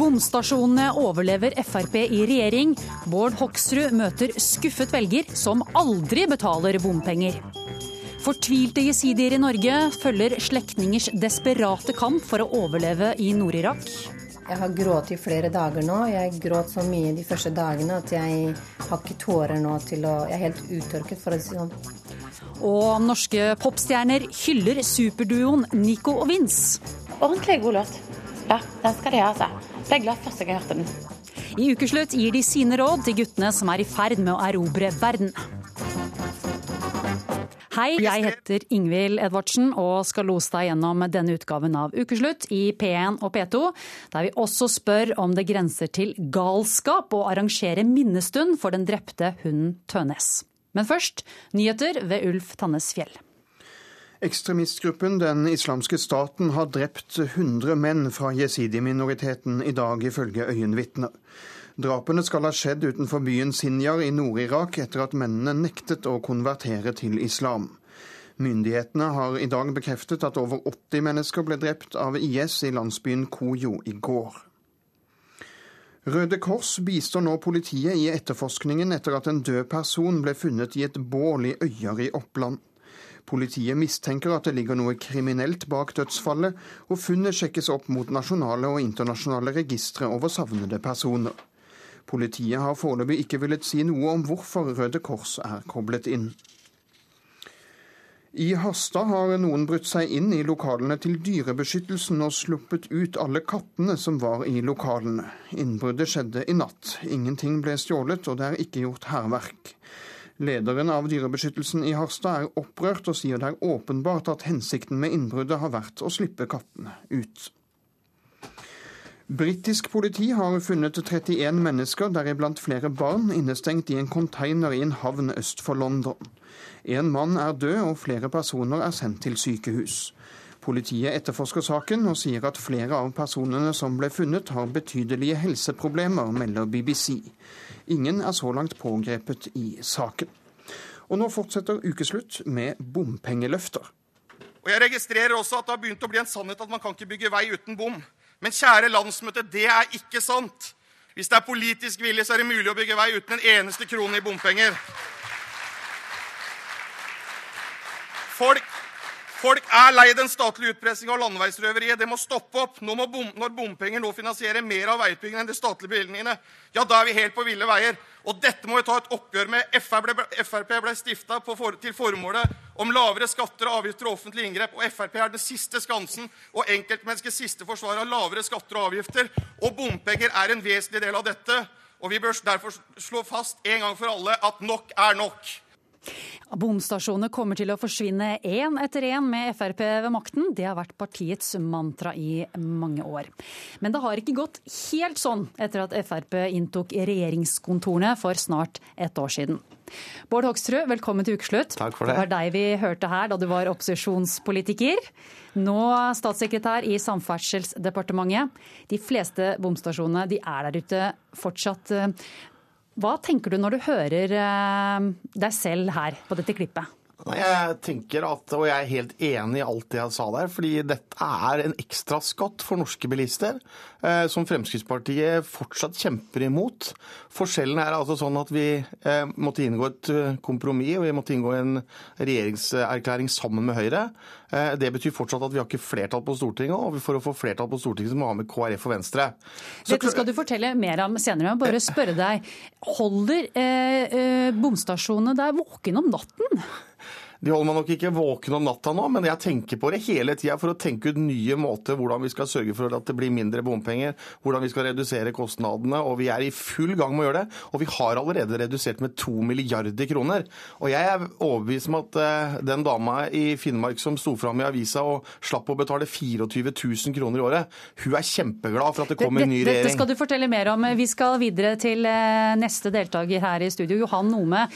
Bomstasjonene overlever Frp i regjering. Bård Hoksrud møter skuffet velger som aldri betaler bompenger. Fortvilte jesidier i Norge følger slektningers desperate kamp for å overleve i Nord-Irak. Jeg har grått i flere dager nå. Jeg gråt så mye de første dagene at jeg har ikke tårer nå til å Jeg er helt uttørket, for å si det sånn. Og norske popstjerner hyller superduoen Nico og Vince. Ordentlig god låt. Ja, den skal de ha, altså. er glad første gang jeg hørte den. I ukeslutt gir de sine råd til guttene som er i ferd med å erobre verden. Hei, jeg heter Ingvild Edvardsen og skal lose deg gjennom denne utgaven av Ukeslutt i P1 og P2, der vi også spør om det grenser til galskap å arrangere minnestund for den drepte hunden Tønes. Men først nyheter ved Ulf Tannes Fjell. Ekstremistgruppen Den islamske staten har drept 100 menn fra jesidi-minoriteten i dag, ifølge øyenvitner. Drapene skal ha skjedd utenfor byen Sinjar i Nord-Irak etter at mennene nektet å konvertere til islam. Myndighetene har i dag bekreftet at over 80 mennesker ble drept av IS i landsbyen Kojo i går. Røde Kors bistår nå politiet i etterforskningen etter at en død person ble funnet i et bål i Øyer i Oppland. Politiet mistenker at det ligger noe kriminelt bak dødsfallet, og funnet sjekkes opp mot nasjonale og internasjonale registre over savnede personer. Politiet har foreløpig ikke villet si noe om hvorfor Røde Kors er koblet inn. I Harstad har noen brutt seg inn i lokalene til Dyrebeskyttelsen og sluppet ut alle kattene som var i lokalene. Innbruddet skjedde i natt. Ingenting ble stjålet, og det er ikke gjort hærverk. Lederen av Dyrebeskyttelsen i Harstad er opprørt og sier det er åpenbart at hensikten med innbruddet har vært å slippe kattene ut. Britisk politi har funnet 31 mennesker, deriblant flere barn, innestengt i en container i en havn øst for London. En mann er død, og flere personer er sendt til sykehus. Politiet etterforsker saken og sier at flere av personene som ble funnet, har betydelige helseproblemer, melder BBC. Ingen er så langt pågrepet i saken. Og nå fortsetter ukeslutt med bompengeløfter. Og Jeg registrerer også at det har begynt å bli en sannhet at man kan ikke bygge vei uten bom. Men kjære landsmøte, det er ikke sant. Hvis det er politisk vilje, så er det mulig å bygge vei uten en eneste krone i bompenger. Folk, folk er lei den statlige utpressinga og landeveisrøveriet. Det må stoppe opp. Nå må bom, når bompenger nå finansierer mer av veiutbyggingen enn de statlige bevilgningene, ja, da er vi helt på ville veier. Og dette må vi ta et oppgjør med. Frp ble stifta til formålet om lavere skatter og avgifter og offentlige inngrep. Og Frp er den siste skansen og enkeltmenneskets siste forsvar av lavere skatter og avgifter. Og bompenger er en vesentlig del av dette. Og vi bør derfor slå fast en gang for alle at nok er nok. Bomstasjoner kommer til å forsvinne én etter én med Frp ved makten. Det har vært partiets mantra i mange år. Men det har ikke gått helt sånn etter at Frp inntok regjeringskontorene for snart et år siden. Bård Hoksrud, velkommen til ukeslutt. Takk for det. Det var deg vi hørte her da du var opposisjonspolitiker. Nå statssekretær i Samferdselsdepartementet. De fleste bomstasjonene de er der ute fortsatt. Hva tenker du når du hører deg selv her på dette klippet? Jeg tenker at, og jeg er helt enig i alt det jeg sa der, fordi dette er en ekstra skatt for norske bilister, eh, som Fremskrittspartiet fortsatt kjemper imot. Forskjellen er altså sånn at vi eh, måtte inngå et kompromiss, og vi måtte inngå en regjeringserklæring sammen med Høyre. Eh, det betyr fortsatt at vi har ikke flertall på Stortinget, og for å få flertall på Stortinget så må vi ha med KrF og Venstre. Så, Dette skal du fortelle mer om senere. Jeg bare spørre deg, holder eh, bomstasjonene deg våken om natten? De holder meg nok ikke våken om natta nå, men jeg tenker på det hele tida for å tenke ut nye måter hvordan vi skal sørge for at det blir mindre bompenger, hvordan vi skal redusere kostnadene. Og vi er i full gang med å gjøre det. Og vi har allerede redusert med to milliarder kroner. Og jeg er overbevist om at uh, den dama i Finnmark som sto fram i avisa og slapp å betale 24 000 kroner i året, hun er kjempeglad for at det kommer en ny regjering. Dette skal du fortelle mer om. Vi skal videre til uh, neste deltaker her i studio, Johan Nome.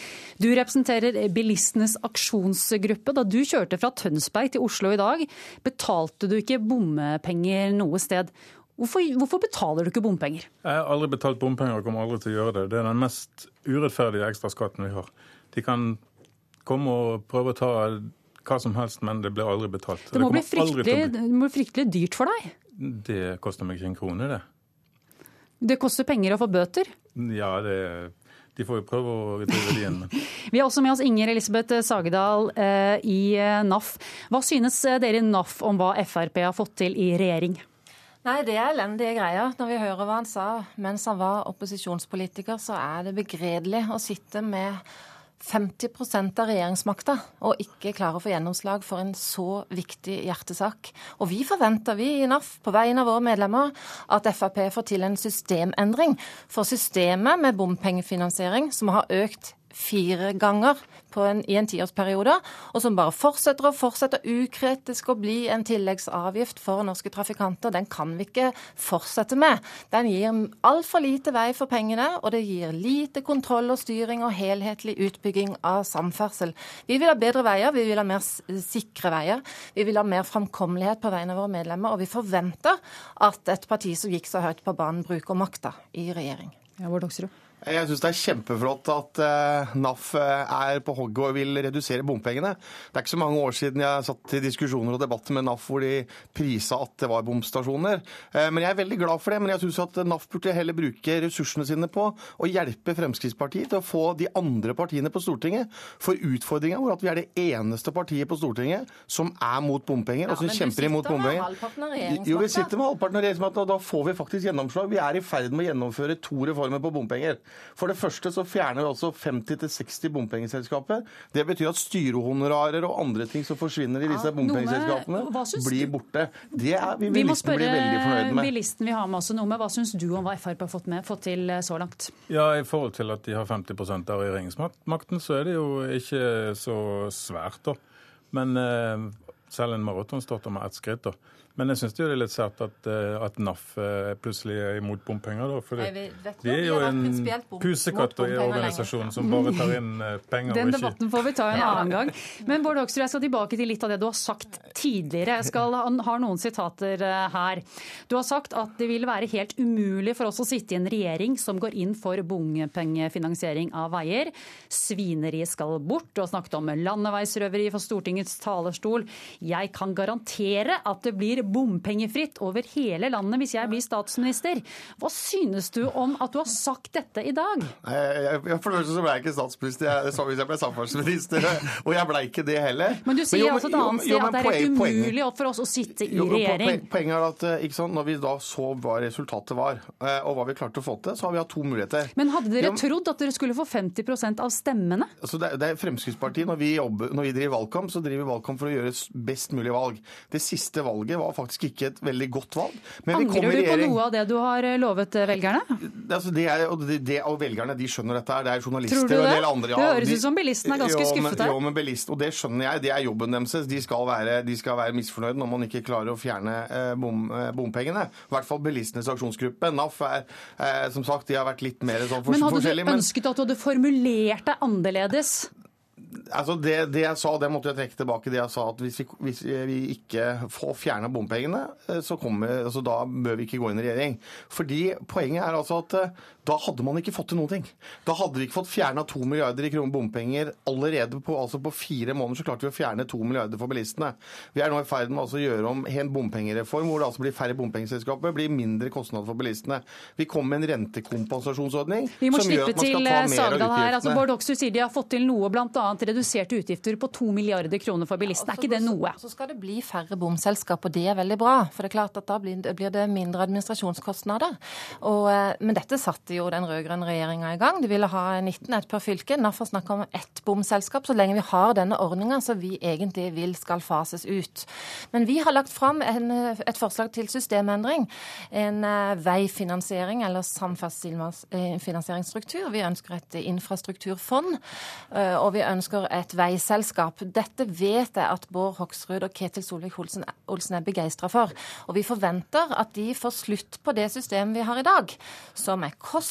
Du representerer Bilistenes aksjon aksjonsgruppe. Da du kjørte fra Tønsberg til Oslo i dag, betalte du ikke bompenger noe sted. Hvorfor, hvorfor, betaler du ikke bompenger? Jeg har aldri betalt bompenger og kommer aldri til å gjøre det. Det er den mest urettferdige ekstraskatten vi har. De kan komme og prøve å ta hva som helst, men det blir aldri betalt. Det må, det bli, fryktelig, bli... det må bli fryktelig dyrt for deg? Det koster meg ikke en krone, det. Det koster penger å få bøter. Ja, det, de får jo prøve å drive de igjen. Vi har også med oss Inger Elisabeth Sagedal eh, i eh, NAF. Hva synes eh, dere i NAF om hva Frp har fått til i regjering? Nei, det er elendige greier. Når vi hører hva han sa mens han var opposisjonspolitiker, så er det begredelig å sitte med 50% av regjeringsmakta og ikke klarer å få gjennomslag for en så viktig hjertesak. Og vi forventer, vi i NAF, på vegne av våre medlemmer, at Frp får til en systemendring. For systemet med bompengefinansiering, som har økt fire ganger en, i en tiårsperiode, og som bare fortsetter og fortsetter ukritisk å bli en tilleggsavgift for norske trafikanter. Den kan vi ikke fortsette med. Den gir altfor lite vei for pengene, og det gir lite kontroll og styring og helhetlig utbygging av samferdsel. Vi vil ha bedre veier, vi vil ha mer sikre veier, vi vil ha mer framkommelighet på vegne av våre medlemmer, og vi forventer at et parti som gikk så høyt på banen, bruker makta i regjering. Ja, Bård Hoksrud. Jeg syns det er kjempeflott at uh, NAF eh, er på hogget og vil redusere bompengene. Det er ikke så mange år siden jeg satt i diskusjoner og debatter med NAF hvor de prisa at det var bomstasjoner. Uh, men Jeg er veldig glad for det. Men jeg syns at NAF burde heller bruke ressursene sine på å hjelpe Fremskrittspartiet til å få de andre partiene på Stortinget. For utfordringa vår at vi er det eneste partiet på Stortinget som er mot bompenger, ja, og som kjemper imot bompenger. Jo, vi sitter med halvparten av regjeringsmakta, og da får vi faktisk gjennomslag. Vi er i ferd med å gjennomføre to reformer på bompenger. For det første så fjerner vi altså 50-60 bompengeselskaper. Det betyr at styrehonorarer og andre ting som forsvinner i disse ja, bompengeselskapene, blir borte. Det er vi, vi må spørre bilisten vi har med oss noe med. Hva syns du om hva Frp har fått, med, fått til eh, så langt? Ja, I forhold til at de har 50% av regjeringsmakten, så er det jo ikke så svært, da. Men eh, selv en maratonstart med ett skritt, da. Men jeg syns det er litt sært at, eh, at, NAF eh, plutselig er imot bompenger. Da, for de er jo en pusekatt i organisasjonen som bare tar inn eh, penger. Den debatten får vi ta en annen gang. Men Bård Hoksrud, jeg skal tilbake til litt av det du har sagt tidligere. Jeg skal ha noen sitater her. Du har sagt at det vil være helt umulig for oss å sitte i en regjering som går inn for bompengefinansiering av veier. Svineri skal bort. Du har snakket om landeveisrøveri for Stortingets talerstol. Jeg kan garantere at det blir bompengefritt over hele landet hvis jeg blir statsminister. Hva synes du om at du har sagt dette i dag? Jeg, for det første så ble jeg ikke statsminister jeg, hvis jeg ble samferdselsminister, og jeg ble ikke det heller. Men du sier men, jo, altså et annet sted at det er helt umulig for oss å sitte i jo, regjering. Poenget er at eh, sant, når vi da så hva resultatet var, eh, og hva vi klarte å få til, så har vi hatt to muligheter. Men hadde dere jo, trodd at dere skulle få 50% av stemmene? Altså det, det er Fremskrittspartiet, når vi, jobber, når vi driver valgkamp, så driver vi valgkamp for å gjøre best mulig valg. Det siste valget var faktisk ikke et veldig godt valg. Angrer du på noe av det du har eh, lovet eh, velgerne? Altså det er, det, det, og velgerne de skjønner dette her. Det er journalister og en del andre. Ja, det høres ut som bilisten er ganske skuffet her. Jo, men bilist, og det skjønner jeg. Det er jobben deres. De skal være, de skal være misfornøyde når man ikke klarer å fjerne eh, bom, bompengene. I hvert fall bilistenes aksjonsgruppe. NAF er, som sagt, de har vært litt mer sånn forskjellige. Men hadde du ønsket at du hadde formulert deg annerledes? Altså det, det, jeg sa, det måtte jeg trekke tilbake. Det jeg sa at hvis vi, hvis vi ikke får fjerna bompengene, eh, så kommer, altså da bør vi ikke gå inn i regjering. Fordi Poenget er altså at eh, da hadde man ikke fått til noen ting. Da hadde vi ikke fått fjerna to milliarder i kroner bompenger allerede på, altså på fire måneder. Så klarte vi å fjerne to milliarder for bilistene. Vi er nå i ferd med altså å gjøre om en bompengereform hvor det altså blir færre bompengeselskaper, blir mindre kostnader for bilistene. Vi kommer med en rentekompensasjonsordning som gjør at man skal ta mer av utgiftene. Her. Altså, Bård Hoksrud sier de har fått til noe, bl.a. reduserte utgifter på to milliarder kroner for bilistene. Er ikke det noe? Så skal det bli færre bomselskap, og det er veldig bra. For det er klart at da blir det mindre administrasjonskostnader. Og, eh, men dette jo den rød-grønne regjeringa i gang. De ville ha 19, ett per fylke. Derfor snakker vi om ett bomselskap så lenge vi har denne ordninga som vi egentlig vil skal fases ut. Men vi har lagt fram en, et forslag til systemendring. En uh, veifinansiering eller samferdselsfinansieringsstruktur. Vi ønsker et infrastrukturfond, uh, og vi ønsker et veiselskap. Dette vet jeg at Bård Hoksrud og Ketil Solvik-Olsen er begeistra for. Og vi forventer at de får slutt på det systemet vi har i dag, som er kostbart,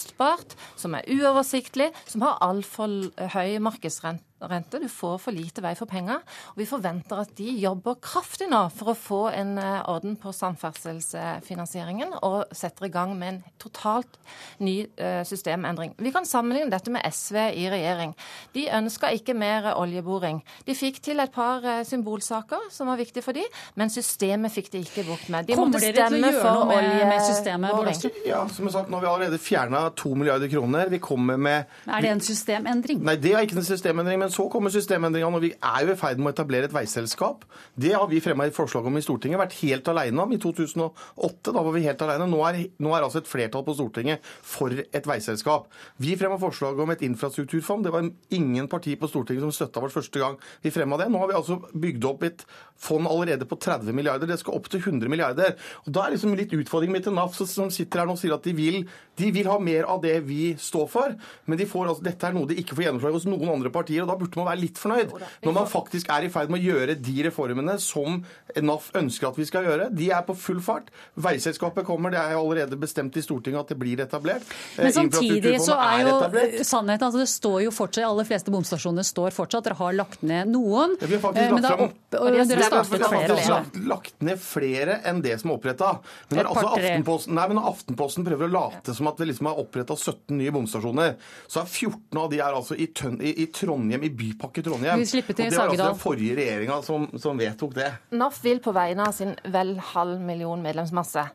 som er uoversiktlig, som har altfor høy markedsrente rente. Du får for lite vei for penger. Og vi forventer at de jobber kraftig nå for å få en eh, orden på samferdselsfinansieringen og setter i gang med en totalt ny eh, systemendring. Vi kan sammenligne dette med SV i regjering. De ønska ikke mer oljeboring. De fikk til et par eh, symbolsaker som var viktige for dem, men systemet fikk de ikke bukt med. De Kommer dere til å gjøre noe med, med systemet? Ja, som jeg sagt, Nå har vi allerede fjerna to milliarder kroner. Vi kommer med Er det en systemendring? Nei, det er ikke en systemendring. Men så kommer systemendringene. Og vi er jo i ferd med å etablere et veiselskap. Det har vi fremma et forslag om i Stortinget. Vært helt alene om i 2008. Da var vi helt alene. Nå er, nå er altså et flertall på Stortinget for et veiselskap. Vi fremma forslag om et infrastrukturfond. Det var ingen parti på Stortinget som støtta vårt første gang vi fremma det. Nå har vi altså bygd opp et fond allerede på 30 milliarder. Det skal opp til 100 milliarder. Og Da er liksom litt utfordringen min til NAF, som sitter her nå og sier at de vil, de vil ha mer av det vi står for. Men de får, altså, dette er noe de ikke får gjennomslag hos noen andre partier. og Da burde man være litt fornøyd. Når man faktisk er i ferd med å gjøre de reformene som NAF ønsker at vi skal gjøre. De er på full fart. Veiselskapet kommer, det er allerede bestemt i Stortinget at det blir etablert. Men eh, samtidig så er jo sannheten altså det står jo fortsatt, alle fleste bomstasjoner står fortsatt. Dere har lagt ned noen. Ja, vi har faktisk lagt fram dere har flere. lagt ned flere enn det som er oppretta. Men, når altså Aftenposten, nei, men når Aftenposten prøver å late som at vi liksom har oppretta 17 nye bomstasjoner, så er 14 av de er altså i, tøn, i, i Trondheim, i Bypakke Trondheim. Vi slipper til og det var altså den forrige regjeringa som, som vedtok det. NAF vil på vegne av sin vel halv million medlemsmasse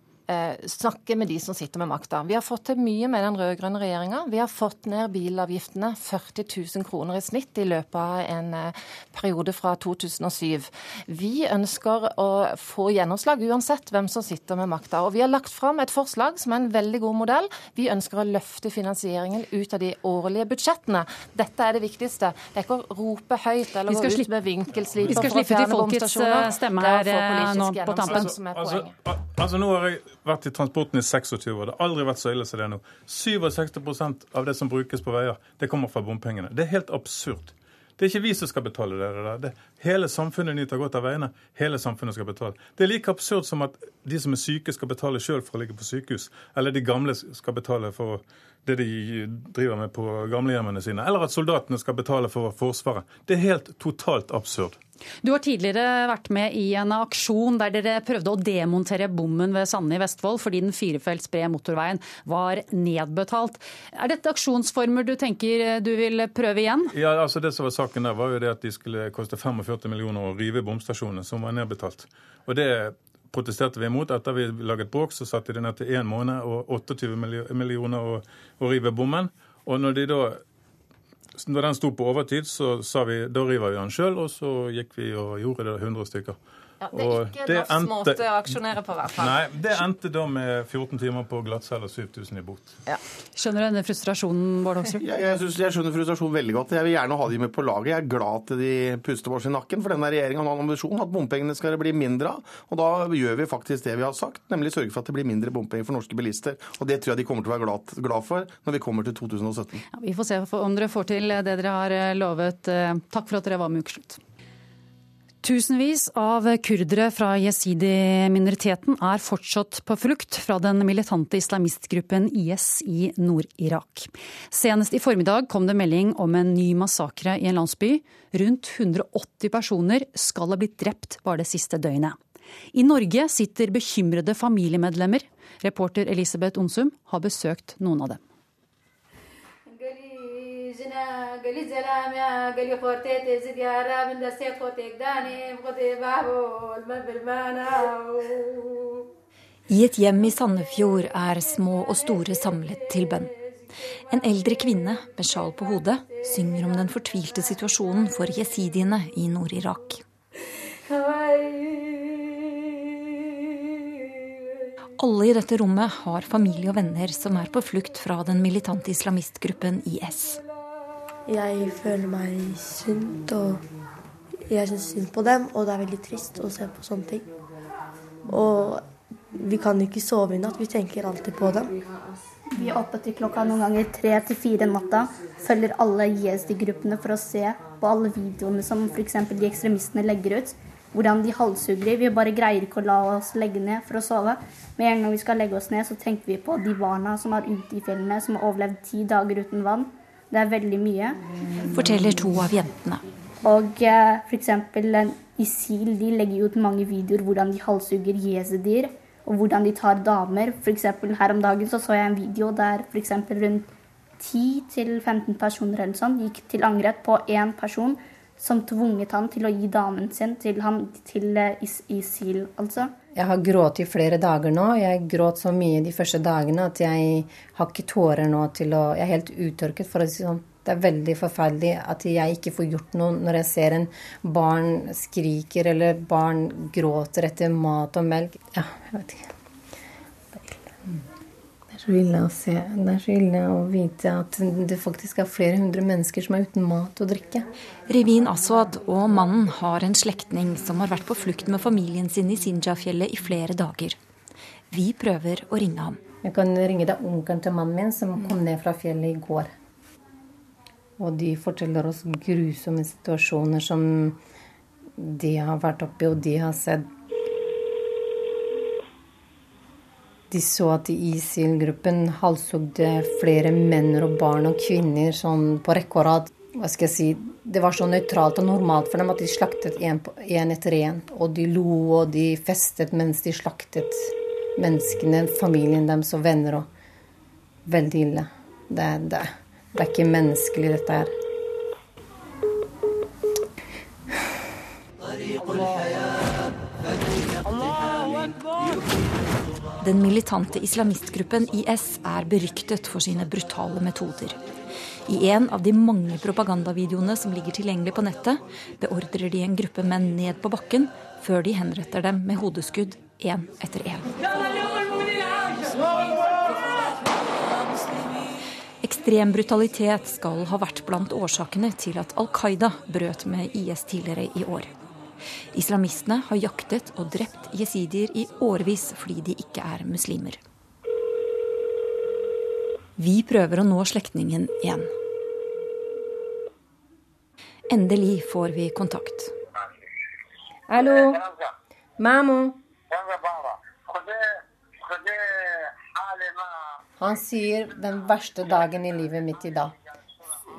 snakke med de som sitter med makta. Vi har fått til mye med den rød-grønne regjeringa. Vi har fått ned bilavgiftene 40 000 kroner i snitt i løpet av en eh, periode fra 2007. Vi ønsker å få gjennomslag uansett hvem som sitter med makta. Og vi har lagt fram et forslag som er en veldig god modell. Vi ønsker å løfte finansieringen ut av de årlige budsjettene. Dette er det viktigste. Det er ikke å rope høyt eller gå ut med vinkelsliper for å fjerne bomstasjoner. Vi skal slippe til folkets stemme her eh, nå på tampen. Altså, altså, nå har jeg vært i transporten i 26 år. Det har aldri vært så ille som det er nå. 67% av det som brukes på veier, det kommer fra bompengene. Det er helt absurd. Det er ikke vi som skal betale det der. hele samfunnet nyter godt av veiene. Hele samfunnet skal betale. Det er like absurd som at de som er syke, skal betale sjøl for å ligge på sykehus. Eller de gamle skal betale for det de driver med på gamlehjemmene sine. Eller at soldatene skal betale for Forsvaret. Det er helt totalt absurd. Du har tidligere vært med i en aksjon der dere prøvde å demontere bommen ved Sande i Vestfold fordi den firefelts brede motorveien var nedbetalt. Er dette aksjonsformer du tenker du vil prøve igjen? Ja, altså Det som var saken der, var jo det at de skulle koste 45 millioner å rive bomstasjonene, som var nedbetalt. Og det protesterte vi imot. Etter vi laget bråk, så satte de ned til én måned og 28 millioner å rive bommen. Og når de da når den sto på overtid, så sa vi da river vi den sjøl, og så gikk vi og gjorde det 100 stykker. Ja, det er ikke Nafs endte... måte å aksjonere på, i hvert fall. Nei, det endte da med 14 timer på glattcelle og 7000 i bot. Ja. Skjønner du denne frustrasjonen, Bård Hoksrud? Jeg, jeg, synes, jeg, skjønner frustrasjonen veldig godt. Jeg vil gjerne ha de med på laget. Jeg er glad til de puster oss i nakken, for denne regjeringa har en ambisjon at bompengene skal bli mindre av. Og da gjør vi faktisk det vi har sagt, nemlig sørge for at det blir mindre bompenger for norske bilister. Og det tror jeg de kommer til å være glad, glad for når vi kommer til 2017. Ja, vi får se om dere får til det dere har lovet. Takk for at dere var med Ukeslutt. Tusenvis av kurdere fra jesidi-minoriteten er fortsatt på flukt fra den militante islamistgruppen IS i Nord-Irak. Senest i formiddag kom det melding om en ny massakre i en landsby. Rundt 180 personer skal ha blitt drept bare det siste døgnet. I Norge sitter bekymrede familiemedlemmer. Reporter Elisabeth Onsum har besøkt noen av dem. قالي زلام يا قالي خورتي زيد يا راب دستيت خوتك داني بغدي بابو المبرمانا I et hjem i Sandefjord er små og store samlet til bønn. En eldre kvinne med sjal på hodet synger om den fortvilte situasjonen for jesidiene i Nord-Irak. Alle i dette rommet har familie og venner som er på flukt fra den militante islamistgruppen IS. Jeg føler meg sunt, og jeg syns synd på dem. Og det er veldig trist å se på sånne ting. Og vi kan ikke sove i natt. Vi tenker alltid på dem. Vi er oppe til klokka noen ganger tre til fire natta. Følger alle ISD-gruppene for å se på alle videoene som f.eks. de ekstremistene legger ut. Hvordan de halshugger. Vi bare greier ikke å la oss legge ned for å sove. Med en gang vi skal legge oss ned, så tenker vi på de barna som er ute i fjellene, som har overlevd ti dager uten vann Det er veldig mye. Forteller to av jentene. Og eh, f.eks. ISIL de legger ut mange videoer hvordan de halshugger jesidier, og hvordan de tar damer. F.eks. her om dagen så, så jeg en video der f.eks. rundt 10-15 personer eller sånn, gikk til angrep på én person som tvunget han til å gi damen sin til, han, til eh, ISIL, altså. Jeg har grått i flere dager nå. Jeg gråt så mye de første dagene at jeg har ikke tårer nå til å Jeg er helt uttørket, for å si sånn. Det er veldig forferdelig at jeg ikke får gjort noe når jeg ser en barn skriker eller barn gråter etter mat og melk. Ja, jeg vet ikke så ille å se. Det er så ille å vite at det faktisk er flere hundre mennesker som er uten mat og drikke. Rivin Aswad og mannen har en slektning som har vært på flukt med familien sin i Sinjafjellet i flere dager. Vi prøver å ringe ham. Jeg kan ringe deg onkelen til mannen min som kom ned fra fjellet i går. Og de forteller oss grusomme situasjoner som de har vært oppi, og de har sett De så at ISIL-gruppen halshugde flere menn og barn og kvinner sånn på rekke og rad. Hva skal jeg si, Det var så nøytralt og normalt for dem at de slaktet én etter én. Og de lo og de festet mens de slaktet menneskene, familien deres og venner. og Veldig ille. Det, det, det er ikke menneskelig, dette her. Den militante islamistgruppen IS er beryktet for sine brutale metoder. I en av de mange propagandavideoene som ligger tilgjengelig på nettet, beordrer de en gruppe menn ned på bakken før de henretter dem med hodeskudd én etter én. Ekstrem brutalitet skal ha vært blant årsakene til at Al Qaida brøt med IS tidligere i år. Islamistene har jaktet og drept jesidier i årevis fordi de ikke er muslimer. Vi prøver å nå slektningen igjen. Endelig får vi kontakt. Hallo? Mammo? Han sier den verste dagen i livet mitt i dag.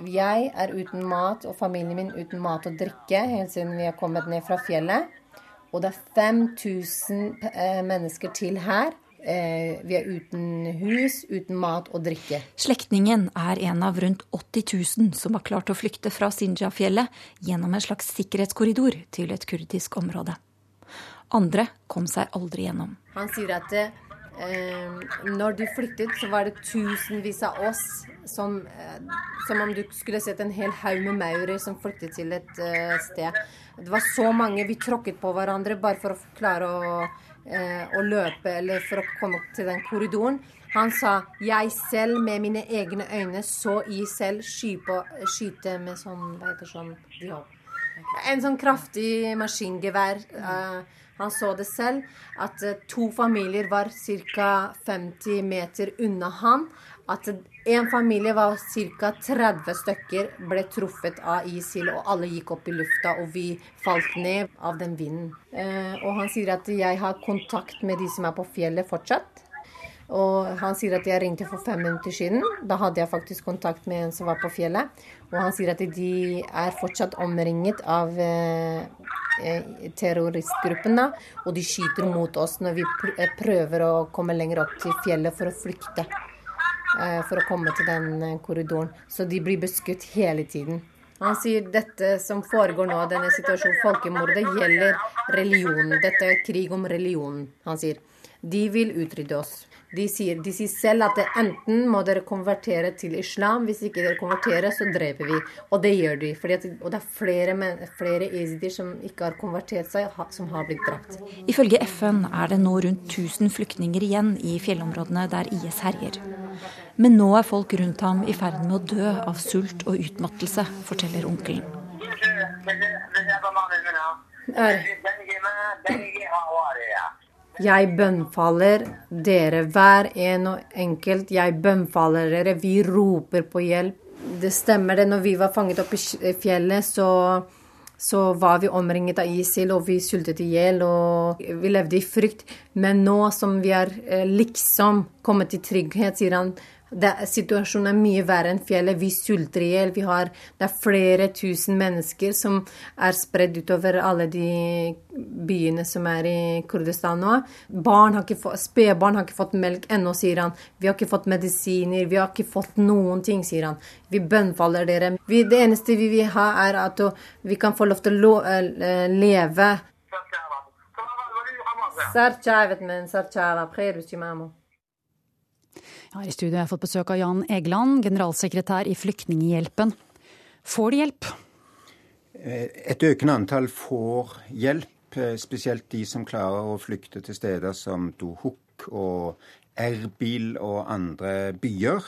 Jeg er uten mat, og familien min uten mat og drikke helt siden vi har kommet ned fra fjellet. Og det er 5000 eh, mennesker til her. Eh, vi er uten hus, uten mat og drikke. Slektningen er en av rundt 80 000 som har klart å flykte fra Sinja-fjellet gjennom en slags sikkerhetskorridor til et kurdisk område. Andre kom seg aldri gjennom. Han sier at eh, når de flyttet, så var det tusenvis av oss som, som, om du skulle sett en hel haug med maurer som flyktet til et uh, sted. Det var så mange. Vi tråkket på hverandre bare for å klare å, å løpe eller for å komme opp til den korridoren. Han sa 'jeg selv med mine egne øyne så i selv skype, skyte med sånn Hva heter sånn En sånn kraftig maskingevær. Uh, han så det selv, at to familier var ca. 50 meter unna han at en familie var ca. 30 stykker ble truffet av ISIL, og alle gikk opp i lufta, og vi falt ned av den vinden. Eh, og han sier at jeg har kontakt med de som er på fjellet fortsatt. Og han sier at jeg ringte for fem minutter siden. Da hadde jeg faktisk kontakt med en som var på fjellet. Og han sier at de er fortsatt omringet av eh, terroristgruppen. Da, Og de skyter mot oss når vi prøver å komme lenger opp til fjellet for å flykte. Eh, for å komme til den eh, korridoren. Så de blir beskutt hele tiden. Han sier dette som foregår nå, denne situasjonen, folkemordet, gjelder religionen. Dette er krig om religionen, han sier. De vil utrydde oss. De sier, de sier, selv at enten må dere konvertere til islam, hvis ikke dere konverterer, så dreper vi. Og det gjør de. At, og det er flere, flere ezidier som ikke har konvertert seg, som har blitt drept. Ifølge FN er det nå rundt 1000 flyktninger igjen i fjellområdene der IS herjer. Men nå er folk rundt ham i ferd med å dø av sult og utmattelse, forteller onkelen. Er. Jeg bønnfaller dere, hver en og enkelt. Jeg bønnfaller dere. Vi roper på hjelp. Det stemmer det. Når vi var fanget opp i fjellet, så, så var vi omringet av ISIL, og vi sultet i hjel, og vi levde i frykt. Men nå som vi er eh, liksom kommet i trygghet, sier han, det, situasjonen er mye verre enn fjellet. Vi sulter i hjel. Det er flere tusen mennesker som er spredd utover alle de byene som er i Kurdistan nå. Spedbarn har ikke fått melk ennå, sier han. Vi har ikke fått medisiner. Vi har ikke fått noen ting, sier han. Vi bønnfaller dere. Vi, det eneste vi vil ha, er at vi kan få lov til å eh, leve. Sarchavet, men sarchava, her i studio har jeg fått besøk av Jan Egeland, generalsekretær i Flyktninghjelpen. Får de hjelp? Eh, et økende antall får hjelp, eh, spesielt de som klarer å flykte til steder som Dohuk og Erbil og andre byer.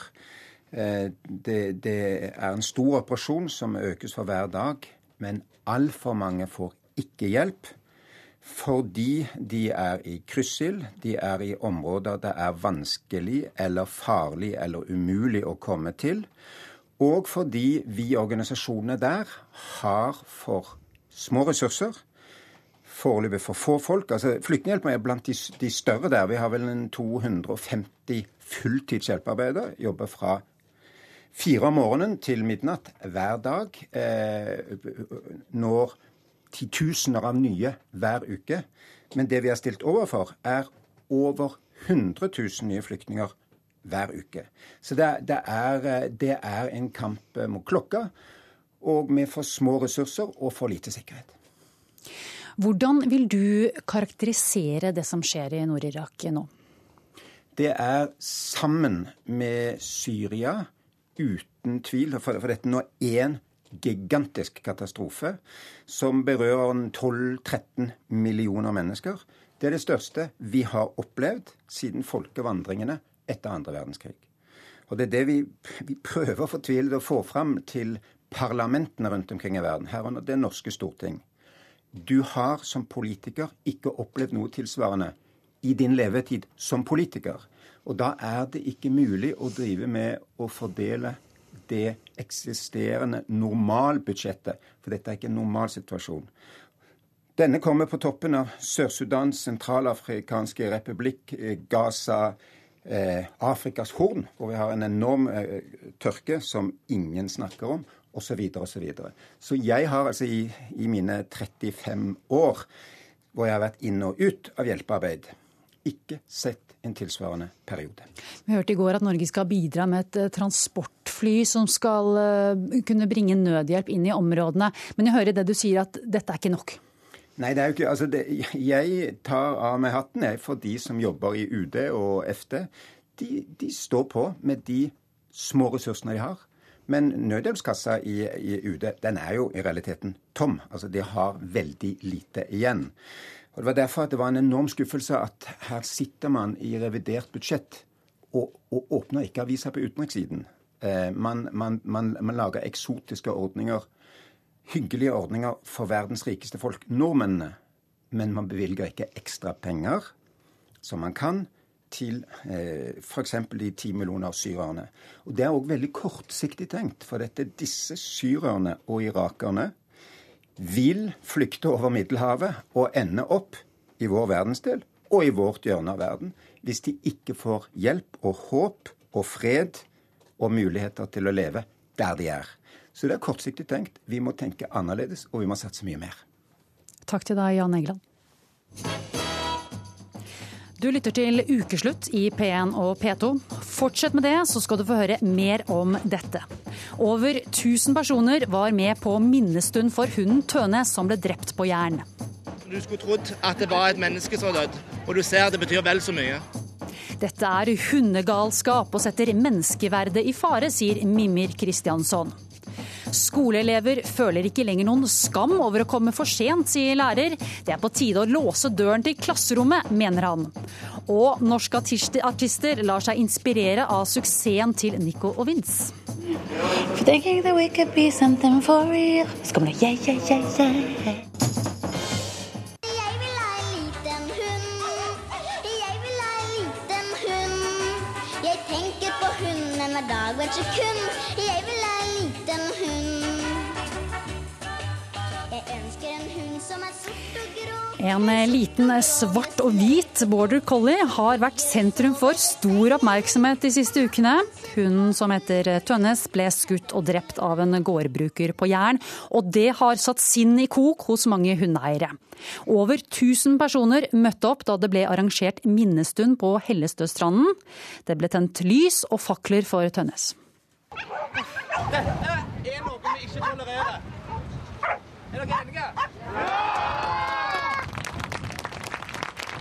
Eh, det, det er en stor operasjon som økes for hver dag, men altfor mange får ikke hjelp fordi de er i kryssild, de er i områder det er vanskelig eller farlig eller umulig å komme til, og fordi vi organisasjonene der har for små ressurser, foreløpig for få folk. altså Flyktninghjelpen er blant de, de, større der. Vi har vel en 250 fulltidshjelpearbeidere. Jobber fra fire om morgenen til midnatt hver dag. Eh, når titusener av nye hver uke. Men det vi er stilt overfor, er over 100 000 nye flyktninger hver uke. Så det, det, er, det er, en kamp mot klokka, og med for små ressurser og for lite sikkerhet. Hvordan vil du karakterisere det som skjer i Nord-Irak nå? Det er sammen med Syria, uten tvil, for, for dette nå én gigantisk katastrofe som berører 12-13 millioner mennesker. Det er det største vi har opplevd siden folkevandringene etter andre verdenskrig. Og Det er det vi, vi prøver fortvilet å få fram til parlamentene rundt omkring i verden, herunder det norske storting. Du har som politiker ikke opplevd noe tilsvarende i din levetid som politiker. Og da er det ikke mulig å drive med å fordele det eksisterende normalbudsjettet. For dette er ikke en normalsituasjon. Denne kommer på toppen av Sør-Sudans sentralafrikanske republikk, eh, Gaza, eh, Afrikas Horn, hvor vi har en enorm eh, tørke som ingen snakker om, osv. Så, videre, og så, så jeg har altså i, i mine 35 år, hvor jeg har vært inn og ut av hjelpearbeid, ikke sett en tilsvarende periode. Vi hørte i går at Norge skal bidra med et eh, transportfly som skal eh, kunne bringe nødhjelp inn i områdene. Men jeg hører det du sier at dette er ikke nok. Nei, det er jo ikke altså det, Jeg tar av meg hatten jeg, for de som jobber i UD og FD. De, de står på med de små ressursene de har. Men nødhjelpskassa i, i UD den er jo i realiteten tom. Altså De har veldig lite igjen. Og Det var derfor at det var en enorm skuffelse at her sitter man i revidert budsjett og, og åpner ikke avisa på utenrikssiden. Eh, man, man, man, man, lager eksotiske ordninger, hyggelige ordninger for verdens rikeste folk, nordmennene. Men man bevilger ikke ekstra penger, som man kan, til eh, f.eks. de ti millioner syrerne. Og Det er òg veldig kortsiktig tenkt, for dette disse syrerne og irakerne vil flykte over Middelhavet og ende opp i vår verdensdel og i vårt hjørne av verden hvis de ikke får hjelp og håp og fred og muligheter til å leve der de er. Så det er kortsiktig tenkt. Vi må tenke annerledes, og vi må satse mye mer. Takk til deg, Jan Egeland. Du lytter til Ukeslutt i P1 og P2. Fortsett med det, så skal du få høre mer om dette. Over 1000 personer var med på minnestund for hunden Tøne som ble drept på Jæren. Du skulle trodd at det var et menneske som var dødd, og du ser det betyr vel så mye. Dette er hundegalskap og setter menneskeverdet i fare, sier Mimir Kristiansson. Skoleelever føler ikke lenger noen skam over å komme for sent, sier lærer. Det er på tide å låse døren til klasserommet, mener han. Og norske artister lar seg inspirere av suksessen til Nico og Vince. Thinking that we could be something for real. Så kommer det yeah, yeah, yeah, yeah. dag hvert sekund. En liten svart og hvit border collie har vært sentrum for stor oppmerksomhet de siste ukene. Hunden som heter Tønnes ble skutt og drept av en gårdbruker på Jæren. Og det har satt sinn i kok hos mange hundeeiere. Over 1000 personer møtte opp da det ble arrangert minnestund på Hellestøstranden. Det ble tent lys og fakler for Tønnes. Dette er noe vi ikke tolererer. Er dere enige?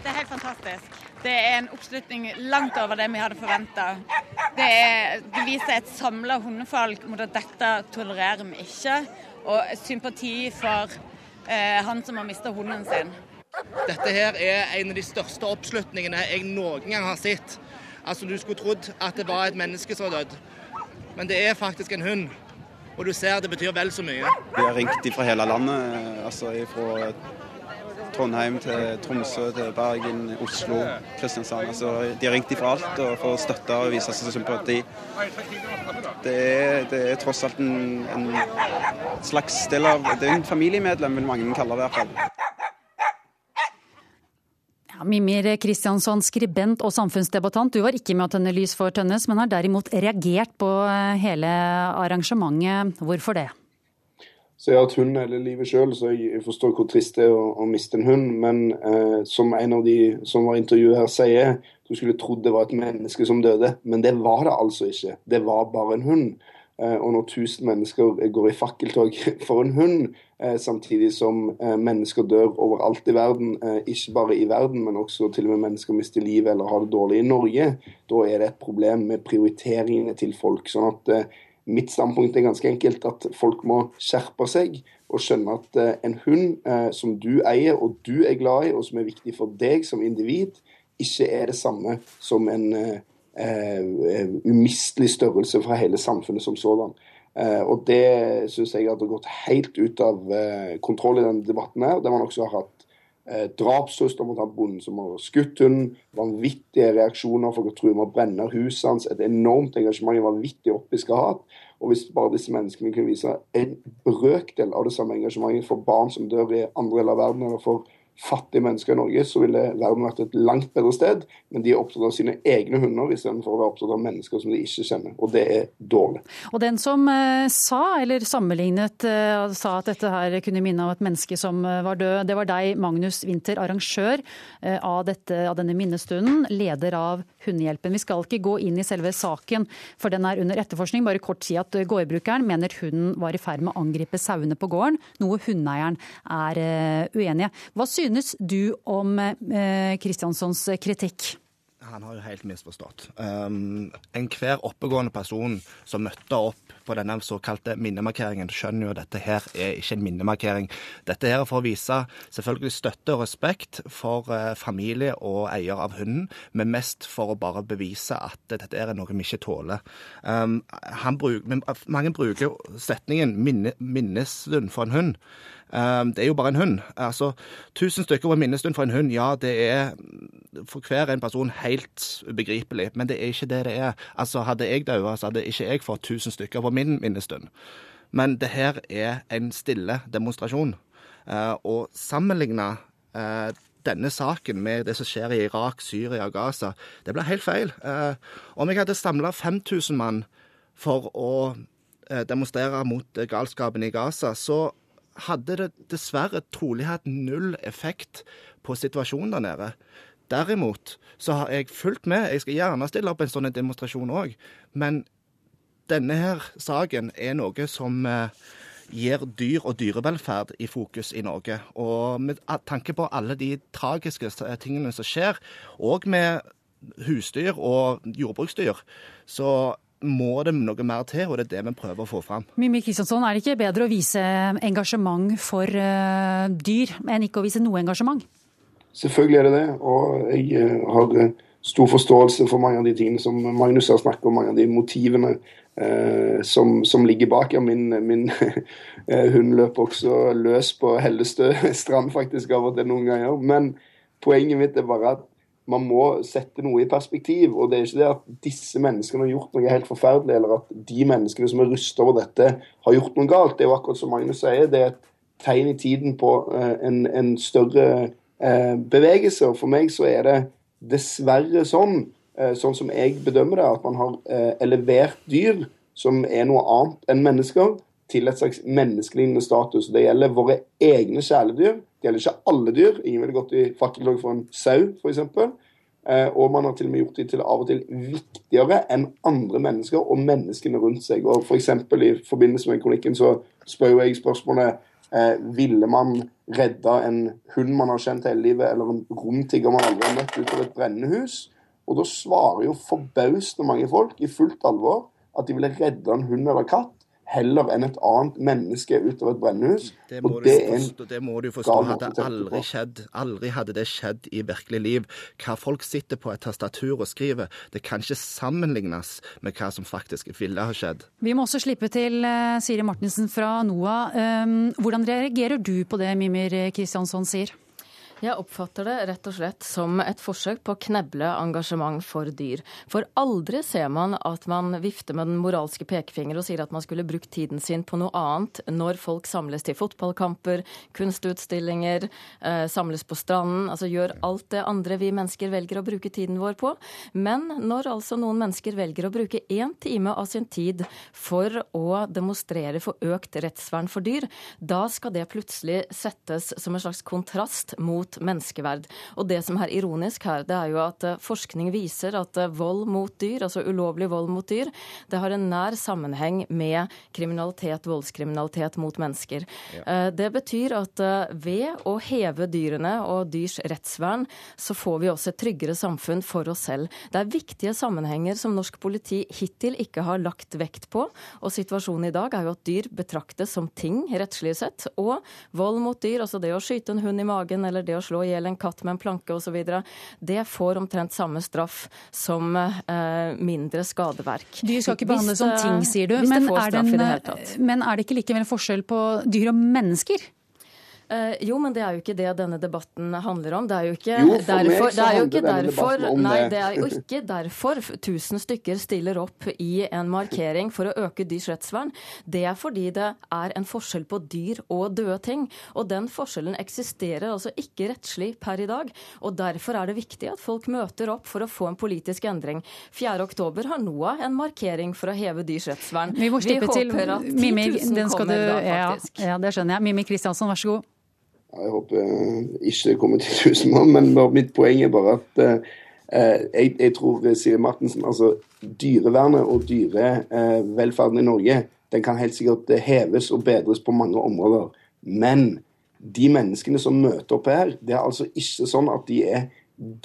Det er helt fantastisk. Det er en oppslutning langt over det vi hadde forventa. Det, det viser et samla hundefolk mot at dette tolererer vi ikke, og sympati for eh, han som har mista hunden sin. Dette her er en av de største oppslutningene jeg noen gang har sett. Altså, Du skulle trodd at det var et menneske som var dødd, men det er faktisk en hund. Og du ser det betyr vel så mye. Vi har ringt fra hele landet, altså fra Trondheim til Tromsø til Bergen, Oslo, Kristiansand. Altså, de har ringt ifra alt for å støtte og vise seg sympati. Det er, det er tross alt en, en slags del av Det er en familiemedlem, vil mange kalle det. i hvert fall. Mimir Kristiansson, skribent og samfunnsdebattant. Du var ikke med å tenne lys for Tønnes, men har derimot reagert på eh, hele arrangementet. Hvorfor det? Så jeg har hatt hund hele livet sjøl, så jeg forstår hvor trist det er å, å miste en hund. Men eh, som en av de som var intervjuet her sier, du skulle trodd det var et menneske som døde. Men det var det altså ikke. Det var bare en hund. Eh, og når 1000 mennesker går i fakkeltog for en hund, eh, samtidig som eh, mennesker dør overalt i verden, eh, ikke bare i verden, men også til og med mennesker mister livet eller har det dårlig i Norge, da er det et problem med prioriteringene til folk. sånn at eh, Mitt standpunkt er ganske enkelt at folk må skjerpe seg og skjønne at eh, en hund eh, som du eier og du er glad i, og som er viktig for deg som individ, ikke er det samme som en eh, umistelig størrelse fra hele samfunnet som sådan. Og det syns jeg hadde gått helt ut av kontroll i denne debatten her, der man også har hatt eh, mot han bonden som har skutt hunden, vanvittige reaksjoner. Folk tror å brenne huset hans. Et enormt engasjement, en vanvittig opppiska hat. Og hvis bare disse menneskene kunne vise en brøkdel av det samme engasjementet for barn som dør i andre deler av verden, eller for fattige mennesker i Norge, så ville verden vært et langt bedre sted. Men de er opptatt av sine egne hunder istedenfor å være opptatt av mennesker som de ikke kjenner. Og det er dårlig. Og den som eh, sa, eller sammenlignet, eh, sa at dette her kunne minne om et menneske som eh, var død, det var deg, Magnus Winther, arrangør av, dette, av denne minnestunden, leder av Hundehjelpen. Vi skal ikke gå inn i selve saken, for den er under etterforskning. Bare kort si at gårdbrukeren mener hunden var i ferd med å angripe sauene på gården, noe hundeeieren er uenig uenige. Hva synes du om eh, Kristianssons kritikk? Han har jo helt misforstått. Um, Enhver oppegående person som møtte opp på denne såkalte minnemarkeringen, skjønner jo at dette her er ikke en minnemarkering. Dette her er for å vise selvfølgelig støtte og respekt for eh, familie og eier av hunden, men mest for å bare bevise at dette er noe vi ikke tåler. Um, bruk, mange bruker setningen minne, 'minnestund for en hund'. Um, det er jo bare en hund. Altså, Tusen stykker på en minnestund for en hund, ja, det er for hver en person helt ubegripelig, men det er ikke det det er. Altså, Hadde jeg daua, så hadde ikke jeg fått tusen stykker på min minnestund. Men det her er en stille demonstrasjon. Uh, og sammenligne uh, denne saken med det som skjer i Irak, Syria og Gaza, det blir helt feil. Om jeg hadde samla 5000 mann for å demonstrere mot galskapen i Gaza, så hadde det dessverre trolig hatt null effekt på situasjonen der nede. Derimot så har jeg fulgt med. Jeg skal gjerne stille opp en sånn demonstrasjon òg. Men denne her saken er noe som eh, gir dyr og dyrevelferd i fokus i Norge. Og med tanke på alle de tragiske tingene som skjer, og med husdyr og jordbruksdyr, så må det noe mer til, og det er det vi prøver å få fram. Mimmi Kristiansson, er det ikke bedre å vise engasjement for uh, dyr enn ikke å vise noe engasjement? Selvfølgelig er det det, og jeg uh, har uh, stor forståelse for mange av de tingene som Magnus har snakket om, mange av de motivene som, som, ligger bak. Ja, min, min hund løp også løs på Hellestø strand faktisk av og til noen ganger. Men poenget mitt er bare at man må sette noe i perspektiv. Og det er ikke det at disse menneskene har gjort noe helt forferdelig, eller at de menneskene som er rusta over dette, har gjort noe galt. Det er jo akkurat som Magnus sier, det er et tegn i tiden på eh, en, en større eh, bevegelse. Og for meg så er det dessverre sånn, eh, sånn som jeg bedømmer det, at man har eh, elevert dyr som er noe annet enn mennesker, til et slags menneskelignende status. Det gjelder våre egne kjæledyr. Det gjelder ikke alle dyr. Ingen ville gått i fakkeltog for en sau, f.eks. Eh, og man har til og med gjort dem til av og til viktigere enn andre mennesker og menneskene rundt seg. Og for I forbindelse med kronikken så spør jeg spørsmålet eh, ville man redda en hund man har kjent hele livet, eller en romtigger man aldri har møtt, ut av et hus? Og da svarer jo forbausende mange folk i fullt alvor at de ville redda en hund eller katt heller enn et annet menneske ut av et brennehus. Det må, og du det er en forstå, det må du forstå hadde aldri skjedd. Aldri hadde det skjedd i virkelig liv. Hva folk sitter på et tastatur og skriver, det kan ikke sammenlignes med hva som faktisk ville ha skjedd. Vi må også slippe til eh, Siri Martinsen fra NOAH. Um, hvordan reagerer du på det Mimir Kristiansson sier? Jeg oppfatter det rett og slett som et forsøk på å kneble engasjement for dyr. For aldri ser man at man vifter med den moralske pekefinger og sier at man skulle brukt tiden sin på noe annet når folk samles til fotballkamper, kunstutstillinger, eh, samles på stranden, altså gjør alt det andre vi mennesker velger å bruke tiden vår på. Men når altså noen mennesker velger å bruke én time av sin tid for å demonstrere for økt rettsvern for dyr, da skal det plutselig settes som en slags kontrast mot menneskeverd. Og det som er ironisk her, det er jo at eh, forskning viser at eh, vold mot dyr, altså ulovlig vold mot dyr, det har en nær sammenheng med kriminalitet, voldskriminalitet mot mennesker. Ja. Det betyr at eh, ved å heve dyrene og dyrs rettsvern, så får vi også et tryggere samfunn for oss selv. Det er viktige sammenhenger som norsk politi hittil ikke har lagt vekt på. Og situasjonen i dag er jo at dyr betraktes som ting, rettslig sett. Og vold mot dyr, altså det å skyte en hund i magen eller det å slå i hjel en katt med en planke osv., det får omtrent samme straff som eh, mindre skadeverk. Dyr skal ikke behandles som ting, sier du. Men er, det straff i en, det men er det ikke likevel forskjell på dyr og mennesker? Eh, jo, men det er jo ikke det denne debatten handler om. Det er jo ikke Jo, derfor, det er jo ikke derfor Nei, det. det er jo ikke derfor tusen stykker stiller opp i en markering for å øke dyrs rettsvern. Det er fordi det er en forskjell på dyr og døde ting. Og den forskjellen eksisterer altså ikke rettslig per i dag. Og derfor er det viktig at folk møter opp for å få en politisk endring. 4. oktober har NOAH en markering for å heve dyrs rettsvern. Vi må håper til at 10 000 Mimi, kommer du da, faktisk. ja, det skjønner jeg. Mimi Kristiansson, vær så god. Jeg håper ikke det kommer til tusen mann, men mitt poeng er bare at eh, eh, jeg, jeg tror eh, Siri Martensen, altså dyrevernet og dyrevelferden i Norge den kan helt sikkert eh, heves og bedres på mange områder. Men de menneskene som møter opp her, det er altså ikke sånn at de er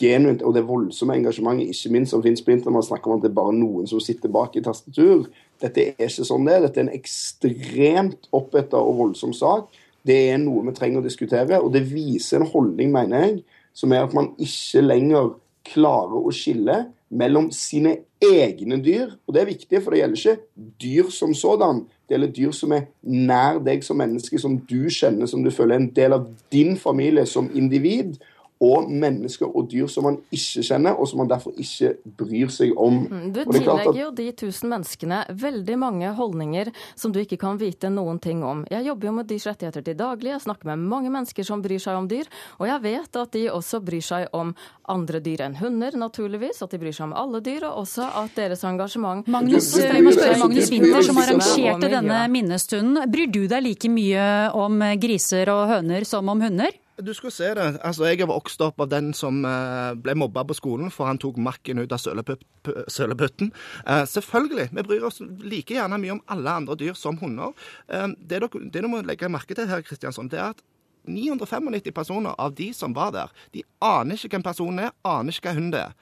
genuint, og det voldsomme engasjementet ikke minst som finnes på internett, man snakker om at det er bare noen som sitter bak i tastatur. Dette er ikke sånn det er. Dette er en ekstremt oppheta og voldsom sak. Det er noe vi trenger å diskutere, og det viser en holdning, mener jeg, som er at man ikke lenger klarer å skille mellom sine egne dyr, og det er viktig, for det gjelder ikke dyr som sådan. Det gjelder dyr som er nær deg som menneske, som du kjenner, som du føler er en del av din familie som individ. Og mennesker og dyr som man ikke kjenner, og som man derfor ikke bryr seg om. Mm, Du er tillegger jo de tusen menneskene veldig mange holdninger som du ikke kan vite noen ting om. Jeg jobber jo med dyrs rettigheter til daglig, jeg snakker med mange mennesker som bryr seg om dyr, og jeg vet at de også bryr seg om andre dyr enn hunder, naturligvis, at de bryr seg om alle dyr, og også at deres engasjement Magnus, vi må spørre Magnus Winther, som arrangerte denne minnestunden. Bryr du deg like mye om griser og høner som om hunder? Du skulle se det. Altså, Jeg har vokst opp av den som eh, ble mobba på skolen for han tok makken ut av søleput- pu- søleputten. Eh, selvfølgelig. Vi bryr oss like gjerne mye om alle andre dyr som hunder. Eh, det, dere, det du må legge merke til her, Kristiansson, det er at 995 personer av de som var der, de aner ikke hvem personen er, aner ikke hva hund det er.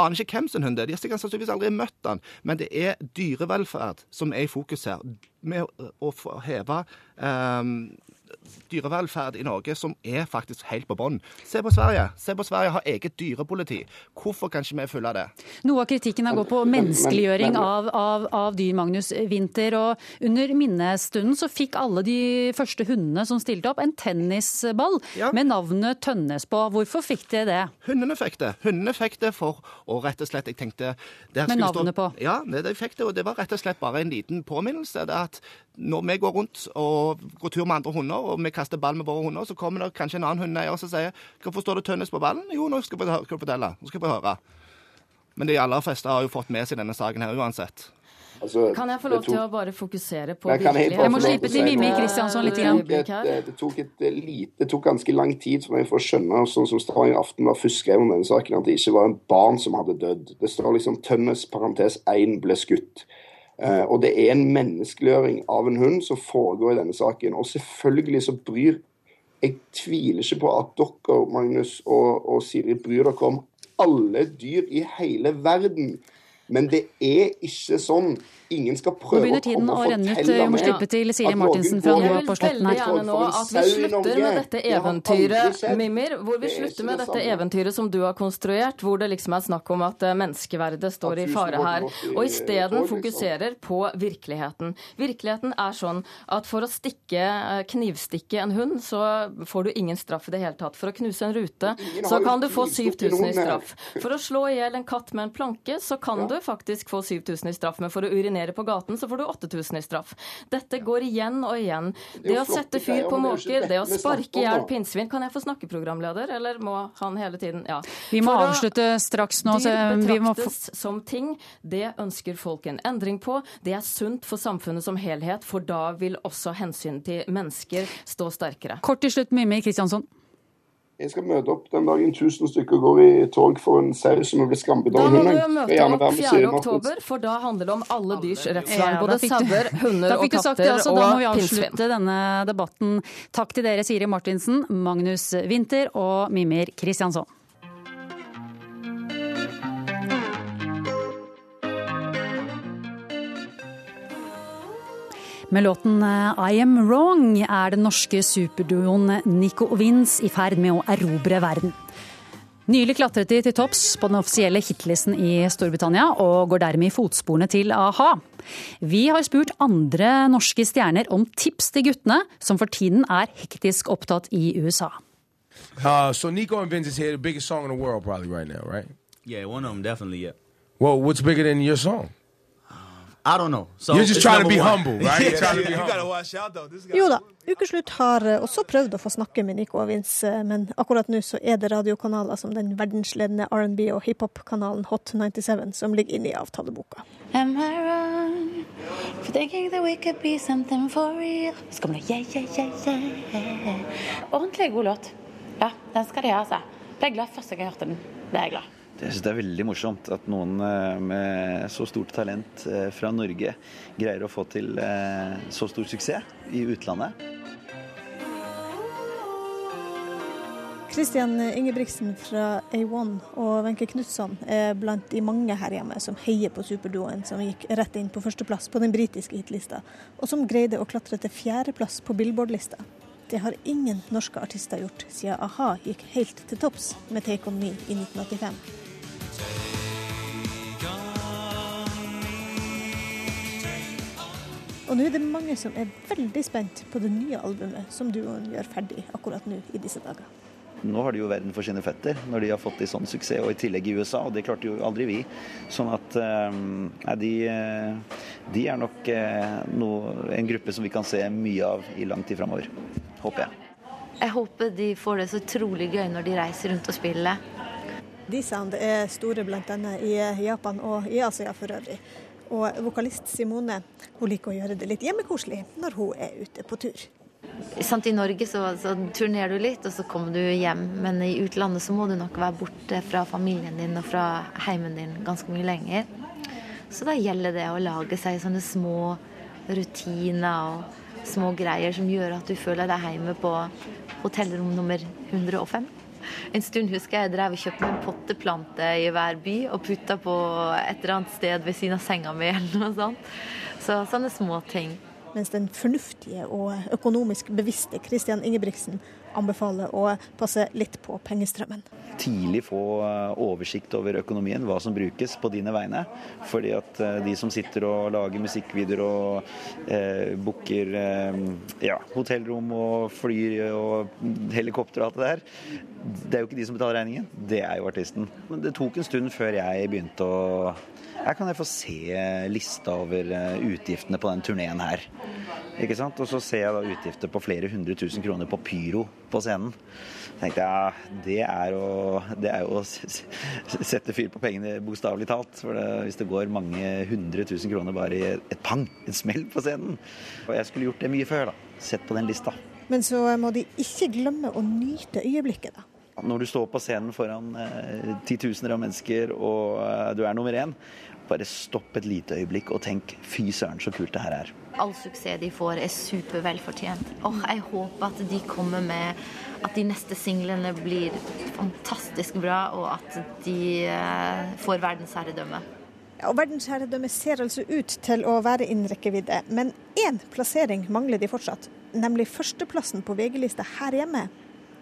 Aner ikke hvem sin hund er. De har sikkert sannsynligvis aldri møtt den. Men det er dyrevelferd som er i fokus her. Med å, heve eh, dyrevelferd i Norge som er faktisk helt på bånn. Se på Sverige. Se på Sverige har eget dyrepoliti. Hvorfor kan ikke vi følge det? Noe av kritikken har gått på menneskeliggjøring av, av, av dyr, Magnus Winther. Og under minnestunden så fikk alle de første hundene som stilte opp, en tennisball med navnet Tønnes på. Hvorfor fikk de det? Hundene fikk det. Hundene fikk det for å rett og slett Jeg tenkte der Med navnet stå- på? Ja, det, de fikk det, og det var rett og slett bare en liten påminnelse. Det at når vi går rundt og går tur med andre hunder, og vi kaster ball med våre hunder, så kommer det kanskje en annen hundeeier som sier 'Hvorfor står det Tønnes på ballen?' Jo, nå skal jeg fortelle. Nå skal jeg få høre. Men de aller fleste har jo fått med seg denne saken her uansett. Altså, Kan jeg få lov lov til å bare fokusere på Jeg jeg, helt bare virkeligheten? til Mimmi Kristiansson litt. Det tok, et, det, tok et eh, lite, det tok ganske lang tid for meg for å skjønne, sånn som Stavanger Aften var først skrev om denne saken, at det ikke var en barn som hadde dødd. Det står liksom Tønnes parentes 1 ble skutt. Eh, og det er en menneskeliggjøring av en hund som foregår i denne saken. Og selvfølgelig så bryr Jeg tviler ikke på at dere, Magnus og, og Siri, bryr dere om alle dyr i hele verden. Men det er ikke sånn. Ingen skal prøve å komme og fortelle meg at noen går på slutten Veldig gjerne nå at vi slutter med dette eventyret, Mimir, hvor vi slutter med dette eventyret som du har konstruert, hvor det liksom er snakk om at eh, menneskeverdet står i fare her, og isteden fokuserer på virkeligheten. Virkeligheten er sånn at for å stikke, eh, knivstikke en hund, så får du ingen straff i det hele tatt. For å knuse en rute, så kan du få 7000 i straff. For å slå i hjel en katt med en planke, så kan du faktisk få 7000 i straff. Men for å urinere på gaten, så får du 8000 i straff. Dette går igjen og igjen. Det Det å sette fyr på er måker, det å sparke i hjel pinnsvin Kan jeg få snakke, programleder, eller må han hele tiden? Ja. Vi må For å- avslutte straks nå. Så Dyr vi må få betraktes som ting. Det ønsker folk en endring på. Det er sunt for samfunnet som helhet, for da vil også hensynet til mennesker stå sterkere. Kort til slutt, Mimmi Kristiansson. Jeg skal møte opp den dagen tusen stykker går i tog for en sau som blir blitt Da av må hunden. du Skal møte opp 4. Siri oktober, for da handler det om alle dyrs rettsvern. Både sauer, hunder og katter du sagt det, katter altså. Da må vi avslutte denne debatten. Takk til dere, Siri Martinsen, Magnus Winther og Mimir Kristiansson. Med låten eh, I Am Wrong er den norske superduoen Nico og Vince i ferd med å erobre verden. Nylig klatret de til topps på den offisielle hitlisten i Storbritannia, og går dermed i fotsporene til a-ha. Vi har spurt andre norske stjerner om tips til guttene, som for tiden er hektisk opptatt i USA. Uh, so Nico and Vince is here, the biggest song in the world probably right now, right? Yeah, one of them definitely. Yeah. Well, what's bigger than your song? I don't know. So You're just trying to be one. humble, right? You're trying to be you humble. gotta watch out though. This. Jo da, Ukeslutt har eh, også prøvd å få snakke med Nico og Vince, eh, men akkurat nå så er det radiokanaler som den verdensledende R&B- og hiphop-kanalen Hot 97 som ligger inne i avtaleboka. Am I wrong for thinking that we could be something for real? Så kommer det yeah, yeah, yeah, yeah. Ordentlig god låt. Ja, den skal de ha, altså. Ble glad første gang jeg hørte den. Det er jeg glad. Jeg synes det er veldig morsomt at noen eh, med så stort talent eh, fra Norge greier å få til eh, så stor suksess i utlandet. Kristian Ingebrigtsen fra A1 og Wenche Knutson er blant de mange her hjemme som heier på superduoen som gikk rett inn på førsteplass på den britiske hitlista, og som greide å klatre til fjerdeplass på Billboard-lista. Det har ingen norske artister gjort siden a-ha gikk helt til topps med Take On Me i 1985. Og nå er det mange som er veldig spent på det nye albumet som duoen gjør ferdig akkurat nå i disse dager. Nå har de jo verden for sine føtter når de har fått i sånn suksess, og i tillegg i USA, og det klarte jo aldri vi. Sånn at eh, de, eh, de er nok eh, noe, en gruppe som vi kan se mye av i lang tid framover. Håper jeg. Jeg håper de får det så utrolig gøy når de reiser rundt og spiller. D-Sound er store bl.a. i Japan og i Asia for øvrig. Og vokalist Simone hun liker å gjøre det litt hjemmekoselig når hun er ute på tur. Sant, I Norge så, så turnerer du litt, og så kommer du hjem. Men i utlandet så må du nok være borte fra familien din og fra heimen din ganske mye lenger. Så da gjelder det å lage seg sånne små rutiner og små greier som gjør at du føler deg hjemme på hotellrom nummer 105. En stund husker jeg jeg drev og kjøpte en potteplante i hver by og putta på et eller annet sted ved siden av senga mi eller noe sånt. Så sånne små ting. Mens den fornuftige og økonomisk bevisste Christian Ingebrigtsen anbefaler å passe litt på pengestrømmen. Tidlig få eh, oversikt over økonomien, hva som brukes på dine vegne. Fordi at eh, de som sitter og lager musikkvideoer og eh, booker eh, ja, hotellrom og fly og helikopter og alt det der, det er jo ikke de som betaler regningen, det er jo artisten. Men det tok en stund før jeg begynte å her kan jeg få se lista over eh, utgiftene på den turneen her. Ikke sant? Og så ser jeg da utgifter på flere hundre tusen kroner på pyro på scenen. Så tenkte jeg det er å, det er jo å sette fyr på pengene, bokstavelig talt. For det, hvis det går mange hundre tusen kroner bare i et pang, et smell på scenen. Og jeg skulle gjort det mye før, da. Sett på den lista. Men så må de ikke glemme å nyte øyeblikket, da. Når du står på scenen foran eh, titusener av mennesker og eh, du er nummer én, bare stopp et lite øyeblikk og tenk fy søren så kult det her er. All suksess de får, er supervelfortjent. Og jeg håper at de kommer med at de neste singlene blir fantastisk bra, og at de eh, får verdensherredømme. Ja, og Verdensherredømme ser altså ut til å være innen rekkevidde, men én plassering mangler de fortsatt. Nemlig førsteplassen på VG-lista her hjemme.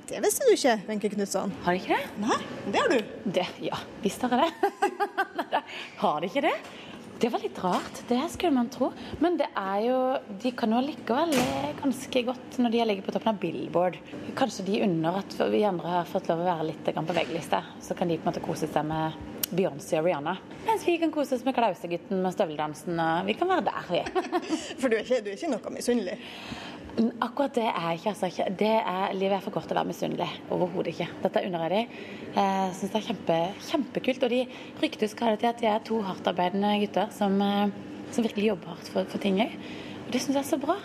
Det visste du ikke, Wenche Knutson. Har de ikke det? Nei, det har du. Det, ja, visst har jeg det. har de ikke det? Det var litt rart, det skulle man tro. Men det er jo De kan jo likevel ganske godt når de har ligget på toppen av Billboard. Kanskje de unner at vi andre har fått lov å være litt på VG-lista. Så kan de på en måte kose seg med Beyoncé og Rihanna. Mens vi kan kose oss med Klausegutten med støveldansen. Og vi kan være der, vi. For du er ikke, du er ikke noe misunnelig? Akkurat det er ikke. Altså, det er, livet er for kort til å være misunnelig. Overhodet ikke. Dette unner jeg dem. Jeg syns det er kjempe, kjempekult. Og de ryktes skadet til at de er to hardtarbeidende gutter som, eh, som virkelig jobber hardt for, for ting òg. Og det syns jeg er så bra.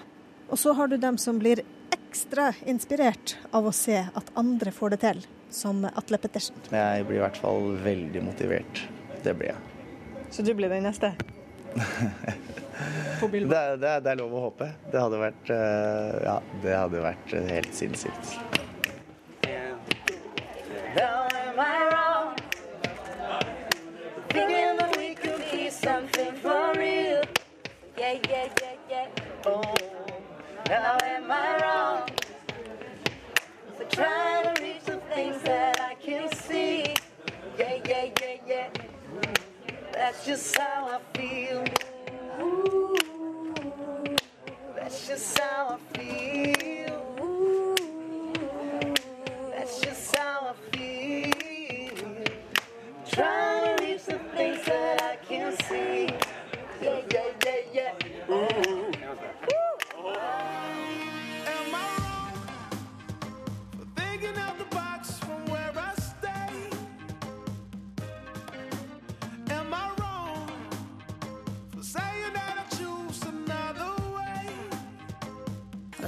Og så har du dem som blir ekstra inspirert av å se at andre får det til, som Atle Pettersen. Jeg blir i hvert fall veldig motivert. Det blir jeg. Så du blir den neste? Det, det, det, er lov å håpe. Det hadde vært, uh, ja, det hadde vært helt sinnssykt. Now am I wrong? To reach That's just how I feel. Ooh, that's just how I feel.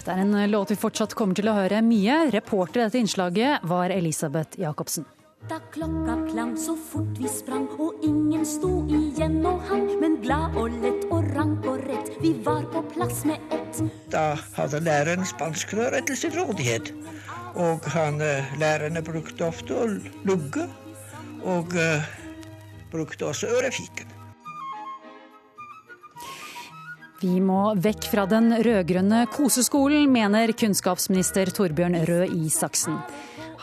Dette er en låt vi fortsatt kommer til å høre mye. Reporter i dette innslaget var Elisabeth Jacobsen. Da klokka klang så fort vi sprang, og ingen sto igjen og hang. Men glad og lett og rank og rett, vi var på plass med ett. Da hadde læreren spanskrøret til sin rådighet. Og han, eh, lærerne brukte ofte å lugge, og uh, brukte også ørefiken. Vi må vekk fra den rød-grønne koseskolen, mener kunnskapsminister Torbjørn Røe Isaksen.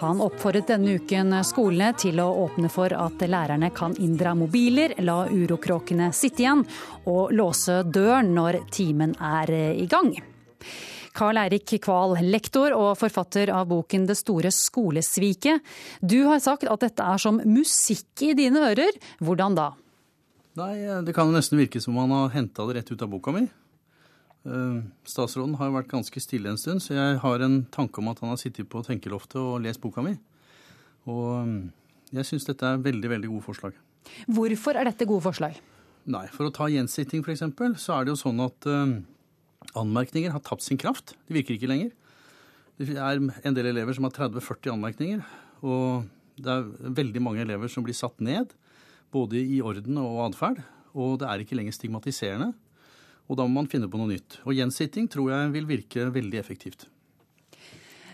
Han oppfordret denne uken skolene til å åpne for at lærerne kan inndra mobiler, la urokråkene sitte igjen og låse døren når timen er i gang. Karl Eirik Kval, lektor og forfatter av boken 'Det store skolesviket'. Du har sagt at dette er som musikk i dine ører. Hvordan da? Nei, Det kan jo nesten virke som om han har henta det rett ut av boka mi. Eh, Statsråden har jo vært ganske stille en stund, så jeg har en tanke om at han har sittet på tenkeloftet og lest boka mi. Og eh, jeg syns dette er veldig, veldig gode forslag. Hvorfor er dette gode forslag? Nei, For å ta gjensitting f.eks., så er det jo sånn at uh, anmerkninger har tapt sin kraft. De virker ikke lenger. Det er en del elever som har 30-40 anmerkninger. Og det er veldig mange elever som blir satt ned, både i orden og atferd. Og det er ikke lenger stigmatiserende. Og da må man finne på noe nytt. Og gjensitting tror jeg vil virke veldig effektivt.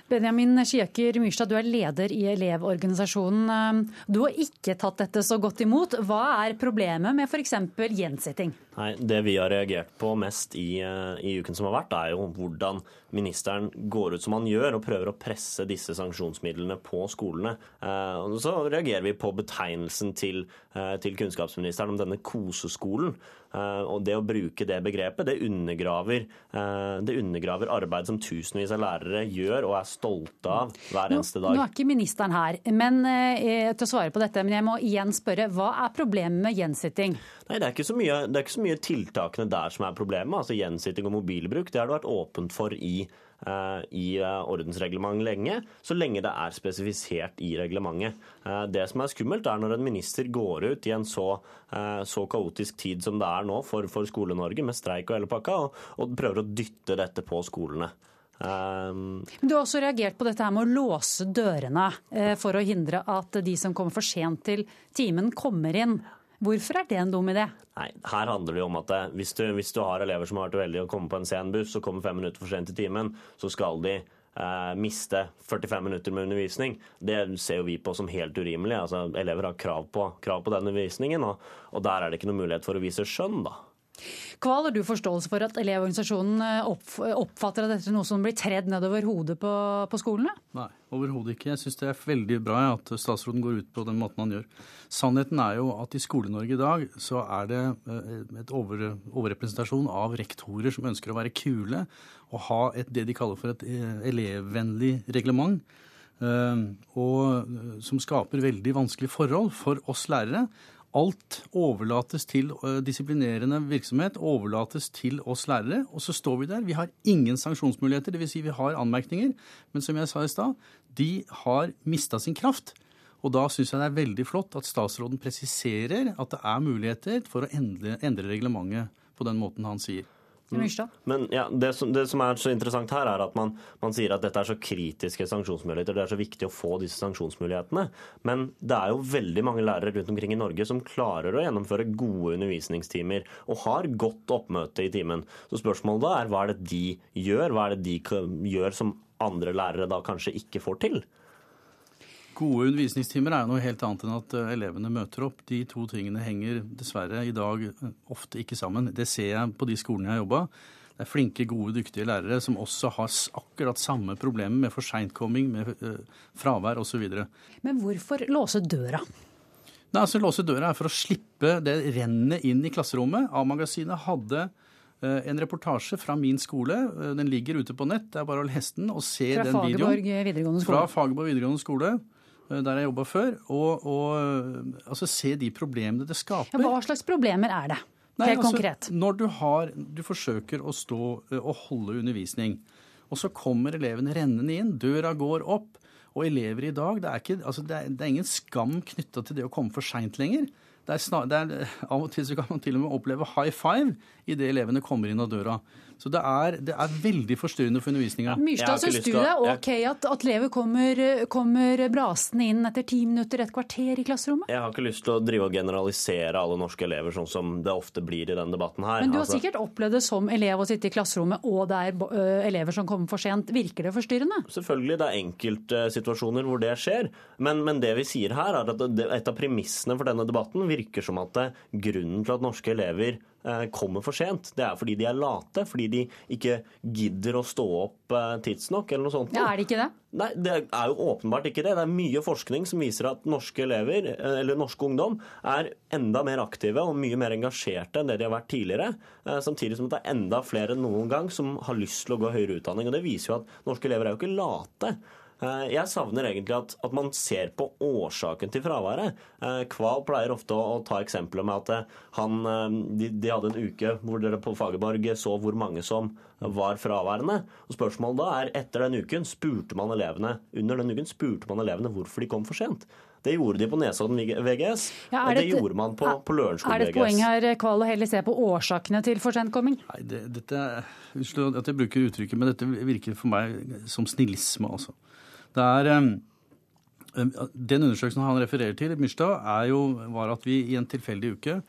Benjamin Skiaker Myrstad, du er leder i Elevorganisasjonen. Du har ikke tatt dette så godt imot. Hva er problemet med f.eks. gjensitting? Nei, Det vi har reagert på mest i, eh, i, uken som har vært, er jo hvordan ministeren går ut som han gjør og prøver å presse disse sanksjonsmidlene på skolene. Eh, så reagerer vi på betegnelsen til, eh, til kunnskapsministeren om denne koseskolen. Eh, Og det å bruke det begrepet, det undergraver, eh, det undergraver arbeid som tusenvis av lærere gjør og er stolte av hver eneste dag. Nå nå er ikke ministeren her men, eh, til å svare på dette, men jeg må igjen spørre. Hva er problemet med gjensitting? Nei, det er, ikke så mye, det er ikke så mye tiltakene der som er problemet. Altså Gjensitting og mobilbruk det har det vært åpent for i, i eh, ordensreglement lenge, så lenge det er spesifisert i reglementet. Eh, det som er skummelt, er når en minister går ut i en så, eh, så kaotisk tid som det er nå for, for Skole-Norge, med streik og hele pakka, og, og prøver å dytte dette på skolene. Um, Du har også reagert på dette her med å låse dørene eh, for å hindre at de som kommer for sent til timen, kommer inn. Hvorfor er det en dum idé? Nei, her handler det jo om at hvis, du, hvis du har elever som har vært uheldige å komme på en sen buss og kommer fem minutter for sent i timen, så skal de eh, miste 45 minutter med undervisning. Det ser jo vi på som helt urimelig. Altså, elever har krav på, krav på den undervisningen, og, og der er det ikke noen mulighet for å vise skjønn, da. Hva har du forståelse for at Elevorganisasjonen eh, oppfatter at dette er noe som blir tredd nedover hodet på, på skolene? Nei, overhodet ikke. Jeg syns det er veldig bra at statsråden går ut på den måten han gjør. Sannheten er jo at i Skole-Norge i dag så er det eh, et over, overrepresentasjon av rektorer som ønsker å være kule og ha et, det de kaller for et eh, elevvennlig reglement. Og som skaper veldig vanskelige forhold for oss lærere. Alt overlates til eh, disiplinerende virksomhet, overlates til oss lærere. Og så står vi der. Vi har ingen sanksjonsmuligheter, dvs. Si vi har anmerkninger. Men som jeg sa i stad, de har mista sin kraft. Og da syns jeg det er veldig flott at statsråden presiserer at det er muligheter for å endre, endre reglementet på den måten han sier. Myrstad? Men ja, det, som, det som er så interessant her, er at man, man sier at dette er så kritiske sanksjonsmuligheter. Det er så viktig å få disse sanksjonsmulighetene. Men det er jo veldig mange lærere rundt omkring i Norge som klarer å gjennomføre gode undervisningstimer og har godt oppmøte i timen. Så spørsmålet da er hva er det de gjør? Hva er det de gjør som andre lærere da kanskje ikke får til? Gode undervisningstimer er jo noe helt annet enn at eh, elevene møter opp. De to tingene henger dessverre i dag eh, ofte ikke sammen. Det ser jeg på de skolene jeg har jobba. Det er flinke, gode, dyktige lærere som også har akkurat samme problemer med for seintkomming, med eh, fravær osv. Men hvorfor låse døra? Nei, altså Låse døra er for å slippe det rennet inn i klasserommet. A-magasinet hadde en reportasje fra min skole. Den ligger ute på nett. Det er bare å lese den og se Fra den videoen. Fagerborg videregående Fra. Fagerborg videregående skole, der jeg jobba før. Og, og eh, altså, se de problemene det skaper. Ja, hva slags problemer er det? Nei, Helt altså, konkret. Når du, har, du forsøker å stå og holde undervisning, og så kommer elevene rennende inn, døra går opp, og elever i dag Det er, ikke, altså det er, det er ingen skam knytta til det å komme for seint lenger. Det er snar, det er, av og til så kan man til og med oppleve high five idet elevene kommer inn av døra. Så det er, det er veldig forstyrrende for undervisninga. Myrstad, syns du det er OK at, at elever kommer, kommer brasende inn etter ti minutter, et kvarter i klasserommet? Jeg har ikke lyst til å drive og generalisere alle norske elever, sånn som det ofte blir i denne debatten her. Men du har Altså- sikkert opplevd det som elev å sitte i klasserommet, og det er elever som kommer for sent. Virker det forstyrrende? Selvfølgelig, det er enkeltsituasjoner hvor det skjer. Men, men det vi sier her, er at det, et av premissene for denne debatten virker som at det, grunnen til at norske elever kommer for sent, det er fordi de er late. Fordi de ikke gidder å stå opp eh, tidsnok, eller noe sånt. Ja, er det ikke det? Nei, det er jo åpenbart ikke det. Det er mye forskning som viser at norske elever, eh, eller norske ungdom, er enda mer aktive og mye mer engasjerte enn det de har vært tidligere. eh, Samtidig som det er enda flere enn noen gang som har lyst til å gå høyere utdanning. Og det viser jo at norske elever er jo ikke late. Eh, Jeg savner egentlig at, at man ser på årsaken til fraværet. Eh, Kval pleier ofte å, å ta eksempler med at eh, han, de, de hadde en uke hvor dere på Fagerborg så hvor mange som var fraværende. Og Spørsmålet da er etter den uken spurte man elevene under den uken spurte man elevene hvorfor de kom for sent. Det gjorde de på Nesodden VGS. Ja, er det, det gjorde man på, på Lørenskog Er det et poeng her, Kval, å heller se på årsakene til for sentkomming? Nei, det, dette, Unnskyld at jeg bruker uttrykket, men dette virker for meg som snillisme, altså. Det er Den undersøkelsen han refererer til, Myrstad, jo, var at vi i en tilfeldig uke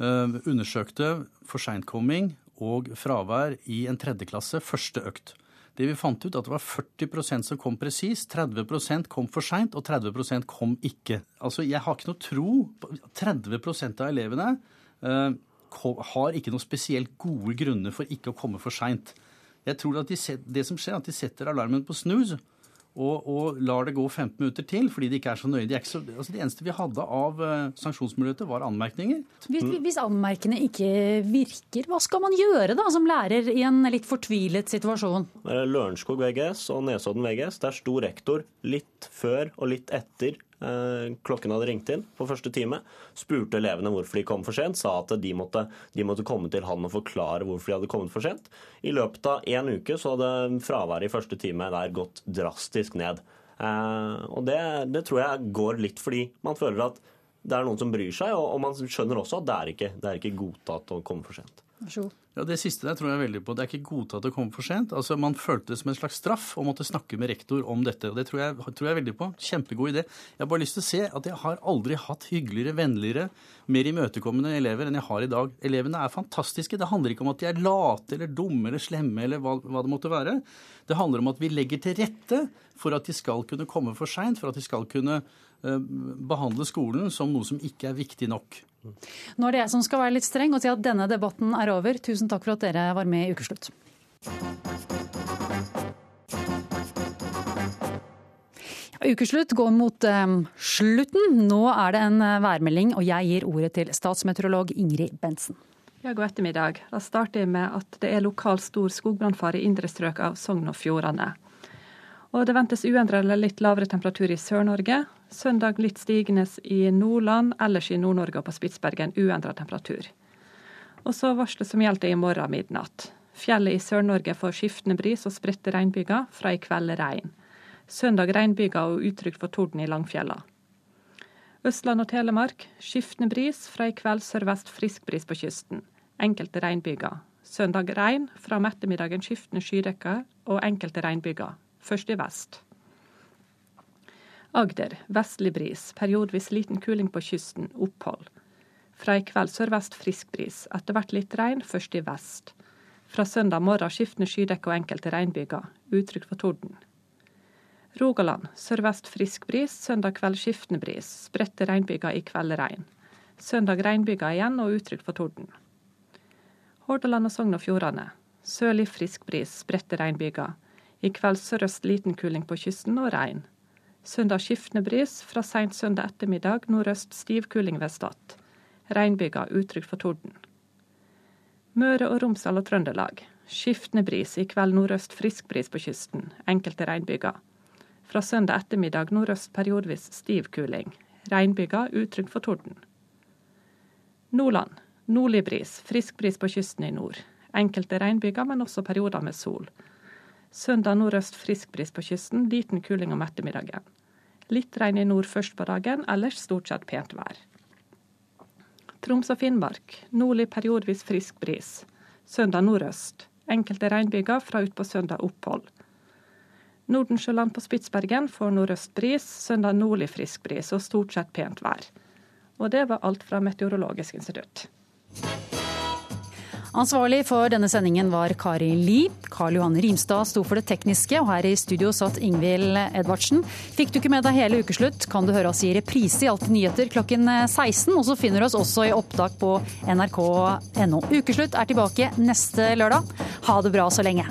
undersøkte for seintkomming og fravær i en tredjeklasse første økt. Det vi fant ut, at det var 40% som kom presis, 30% kom for seint, og 30% kom ikke. Altså, Jeg har ikke noe tro på 30 av elevene har ikke noen spesielt gode grunner for ikke å komme for seint. Jeg tror at de Det som skjer, er at de setter alarmen på snooze, og, og, lar det gå 15 minutter til fordi de ikke er så nøye. De, er så, altså det eneste vi hadde av uh, sanksjonsmuligheter, var anmerkninger. Hvis, hvis anmerkene ikke virker, hva skal man gjøre da, som lærer i en litt fortvilet situasjon? Lørenskog VGS og Nesodden VGS, der sto rektor litt før og litt etter eh, klokken hadde ringt inn på første time, spurte elevene hvorfor de kom for sent, sa at de måtte, de måtte komme til han og forklare hvorfor de hadde kommet for sent. I løpet av én uke så hadde fraværet i første time der gått drastisk ned. Eh, og det, det, tror jeg går litt fordi man føler at det er noen som bryr seg, og, og man skjønner også at det er ikke, det er ikke godtatt å komme for sent. Ja, Det siste der tror jeg veldig på. Det er ikke godtatt å komme for sent. Altså, Man følte det som en slags straff å måtte snakke med rektor om dette. og Det tror jeg, tror jeg veldig på. Kjempegod idé. Jeg har bare lyst til å se at jeg har aldri hatt hyggeligere, vennligere, mer imøtekommende elever enn jeg har i dag. Elevene er fantastiske. Det handler ikke om at de er late eller dumme eller slemme eller hva, hva det måtte være. Det handler om at vi legger til rette for at de skal kunne komme for seint, for at de skal kunne behandle skolen som noe som ikke er viktig nok. Nå er det jeg som skal være litt streng og si at denne debatten er over. Tusen takk for at dere var med i Ukeslutt. Ukeslutt går mot eh, slutten. Nå er det en eh, værmelding, og jeg gir ordet til statsmeteorolog Ingrid Bentsen. Ja, God ettermiddag. Da starter jeg med at det er lokal stor skogbrannfare i indre strøk av Sogn og Fjordane. Og det ventes uendret eller litt lavere temperatur i Sør-Norge. Søndag litt stigende i Nordland, ellers i Nord-Norge og på Spitsbergen uendret temperatur. Og så varselet som gjaldt i morgen midnatt. Fjellet i Sør-Norge får skiftende bris og spredte regnbyger, fra i kveld regn. Søndag regnbyger og utrygt for torden i Langfjella. Østland og Telemark skiftende bris, fra i kveld sørvest frisk bris på kysten. Enkelte regnbyger. Søndag regn, fra om ettermiddagen skiftende skydekker og enkelte regnbyger først i vest. Agder vestlig bris, periodvis liten kuling på kysten, opphold. Fra i kveld sørvest frisk bris, etter hvert litt regn, først i vest. Fra søndag morgen skiftende skydekke og enkelte regnbyger, utrygt for torden. Rogaland sørvest frisk bris, søndag kveld skiftende bris, spredte regnbyger i kveld regn. Søndag regnbyger igjen og utrygt for torden. Hordaland og Sogn og Fjordane sørlig frisk bris, spredte regnbyger. I kveld sørøst liten kuling på kysten og regn. Søndag skiftende bris, fra seint søndag ettermiddag nordøst stiv kuling ved Stad. Regnbyger utrygt for torden. Møre og Romsdal og Trøndelag. Skiftende bris, i kveld nordøst frisk bris på kysten. Enkelte regnbyger. Fra søndag ettermiddag nordøst periodevis stiv kuling. Regnbyger utrygt for torden. Nordland. Nordlig bris, frisk bris på kysten i nord. Enkelte regnbyger, men også perioder med sol. Søndag nordøst frisk bris på kysten, liten kuling om ettermiddagen. Litt regn i nord først på dagen, ellers stort sett pent vær. Troms og Finnmark nordlig periodevis frisk bris. Søndag nordøst. Enkelte regnbyger fra utpå søndag opphold. Nordensjøland på Spitsbergen får nordøst bris, søndag nordlig frisk bris og stort sett pent vær. Og det var alt fra Meteorologisk institutt. Ansvarlig for denne sendingen var Kari Li. Karl Johan Rimstad sto for det tekniske, og her i studio satt Ingvild Edvardsen. Fikk du ikke med deg hele ukeslutt, kan du høre oss i reprise i Alltid nyheter klokken 16. Og så finner du oss også i opptak på nrk.no. Ukeslutt er tilbake neste lørdag. Ha det bra så lenge.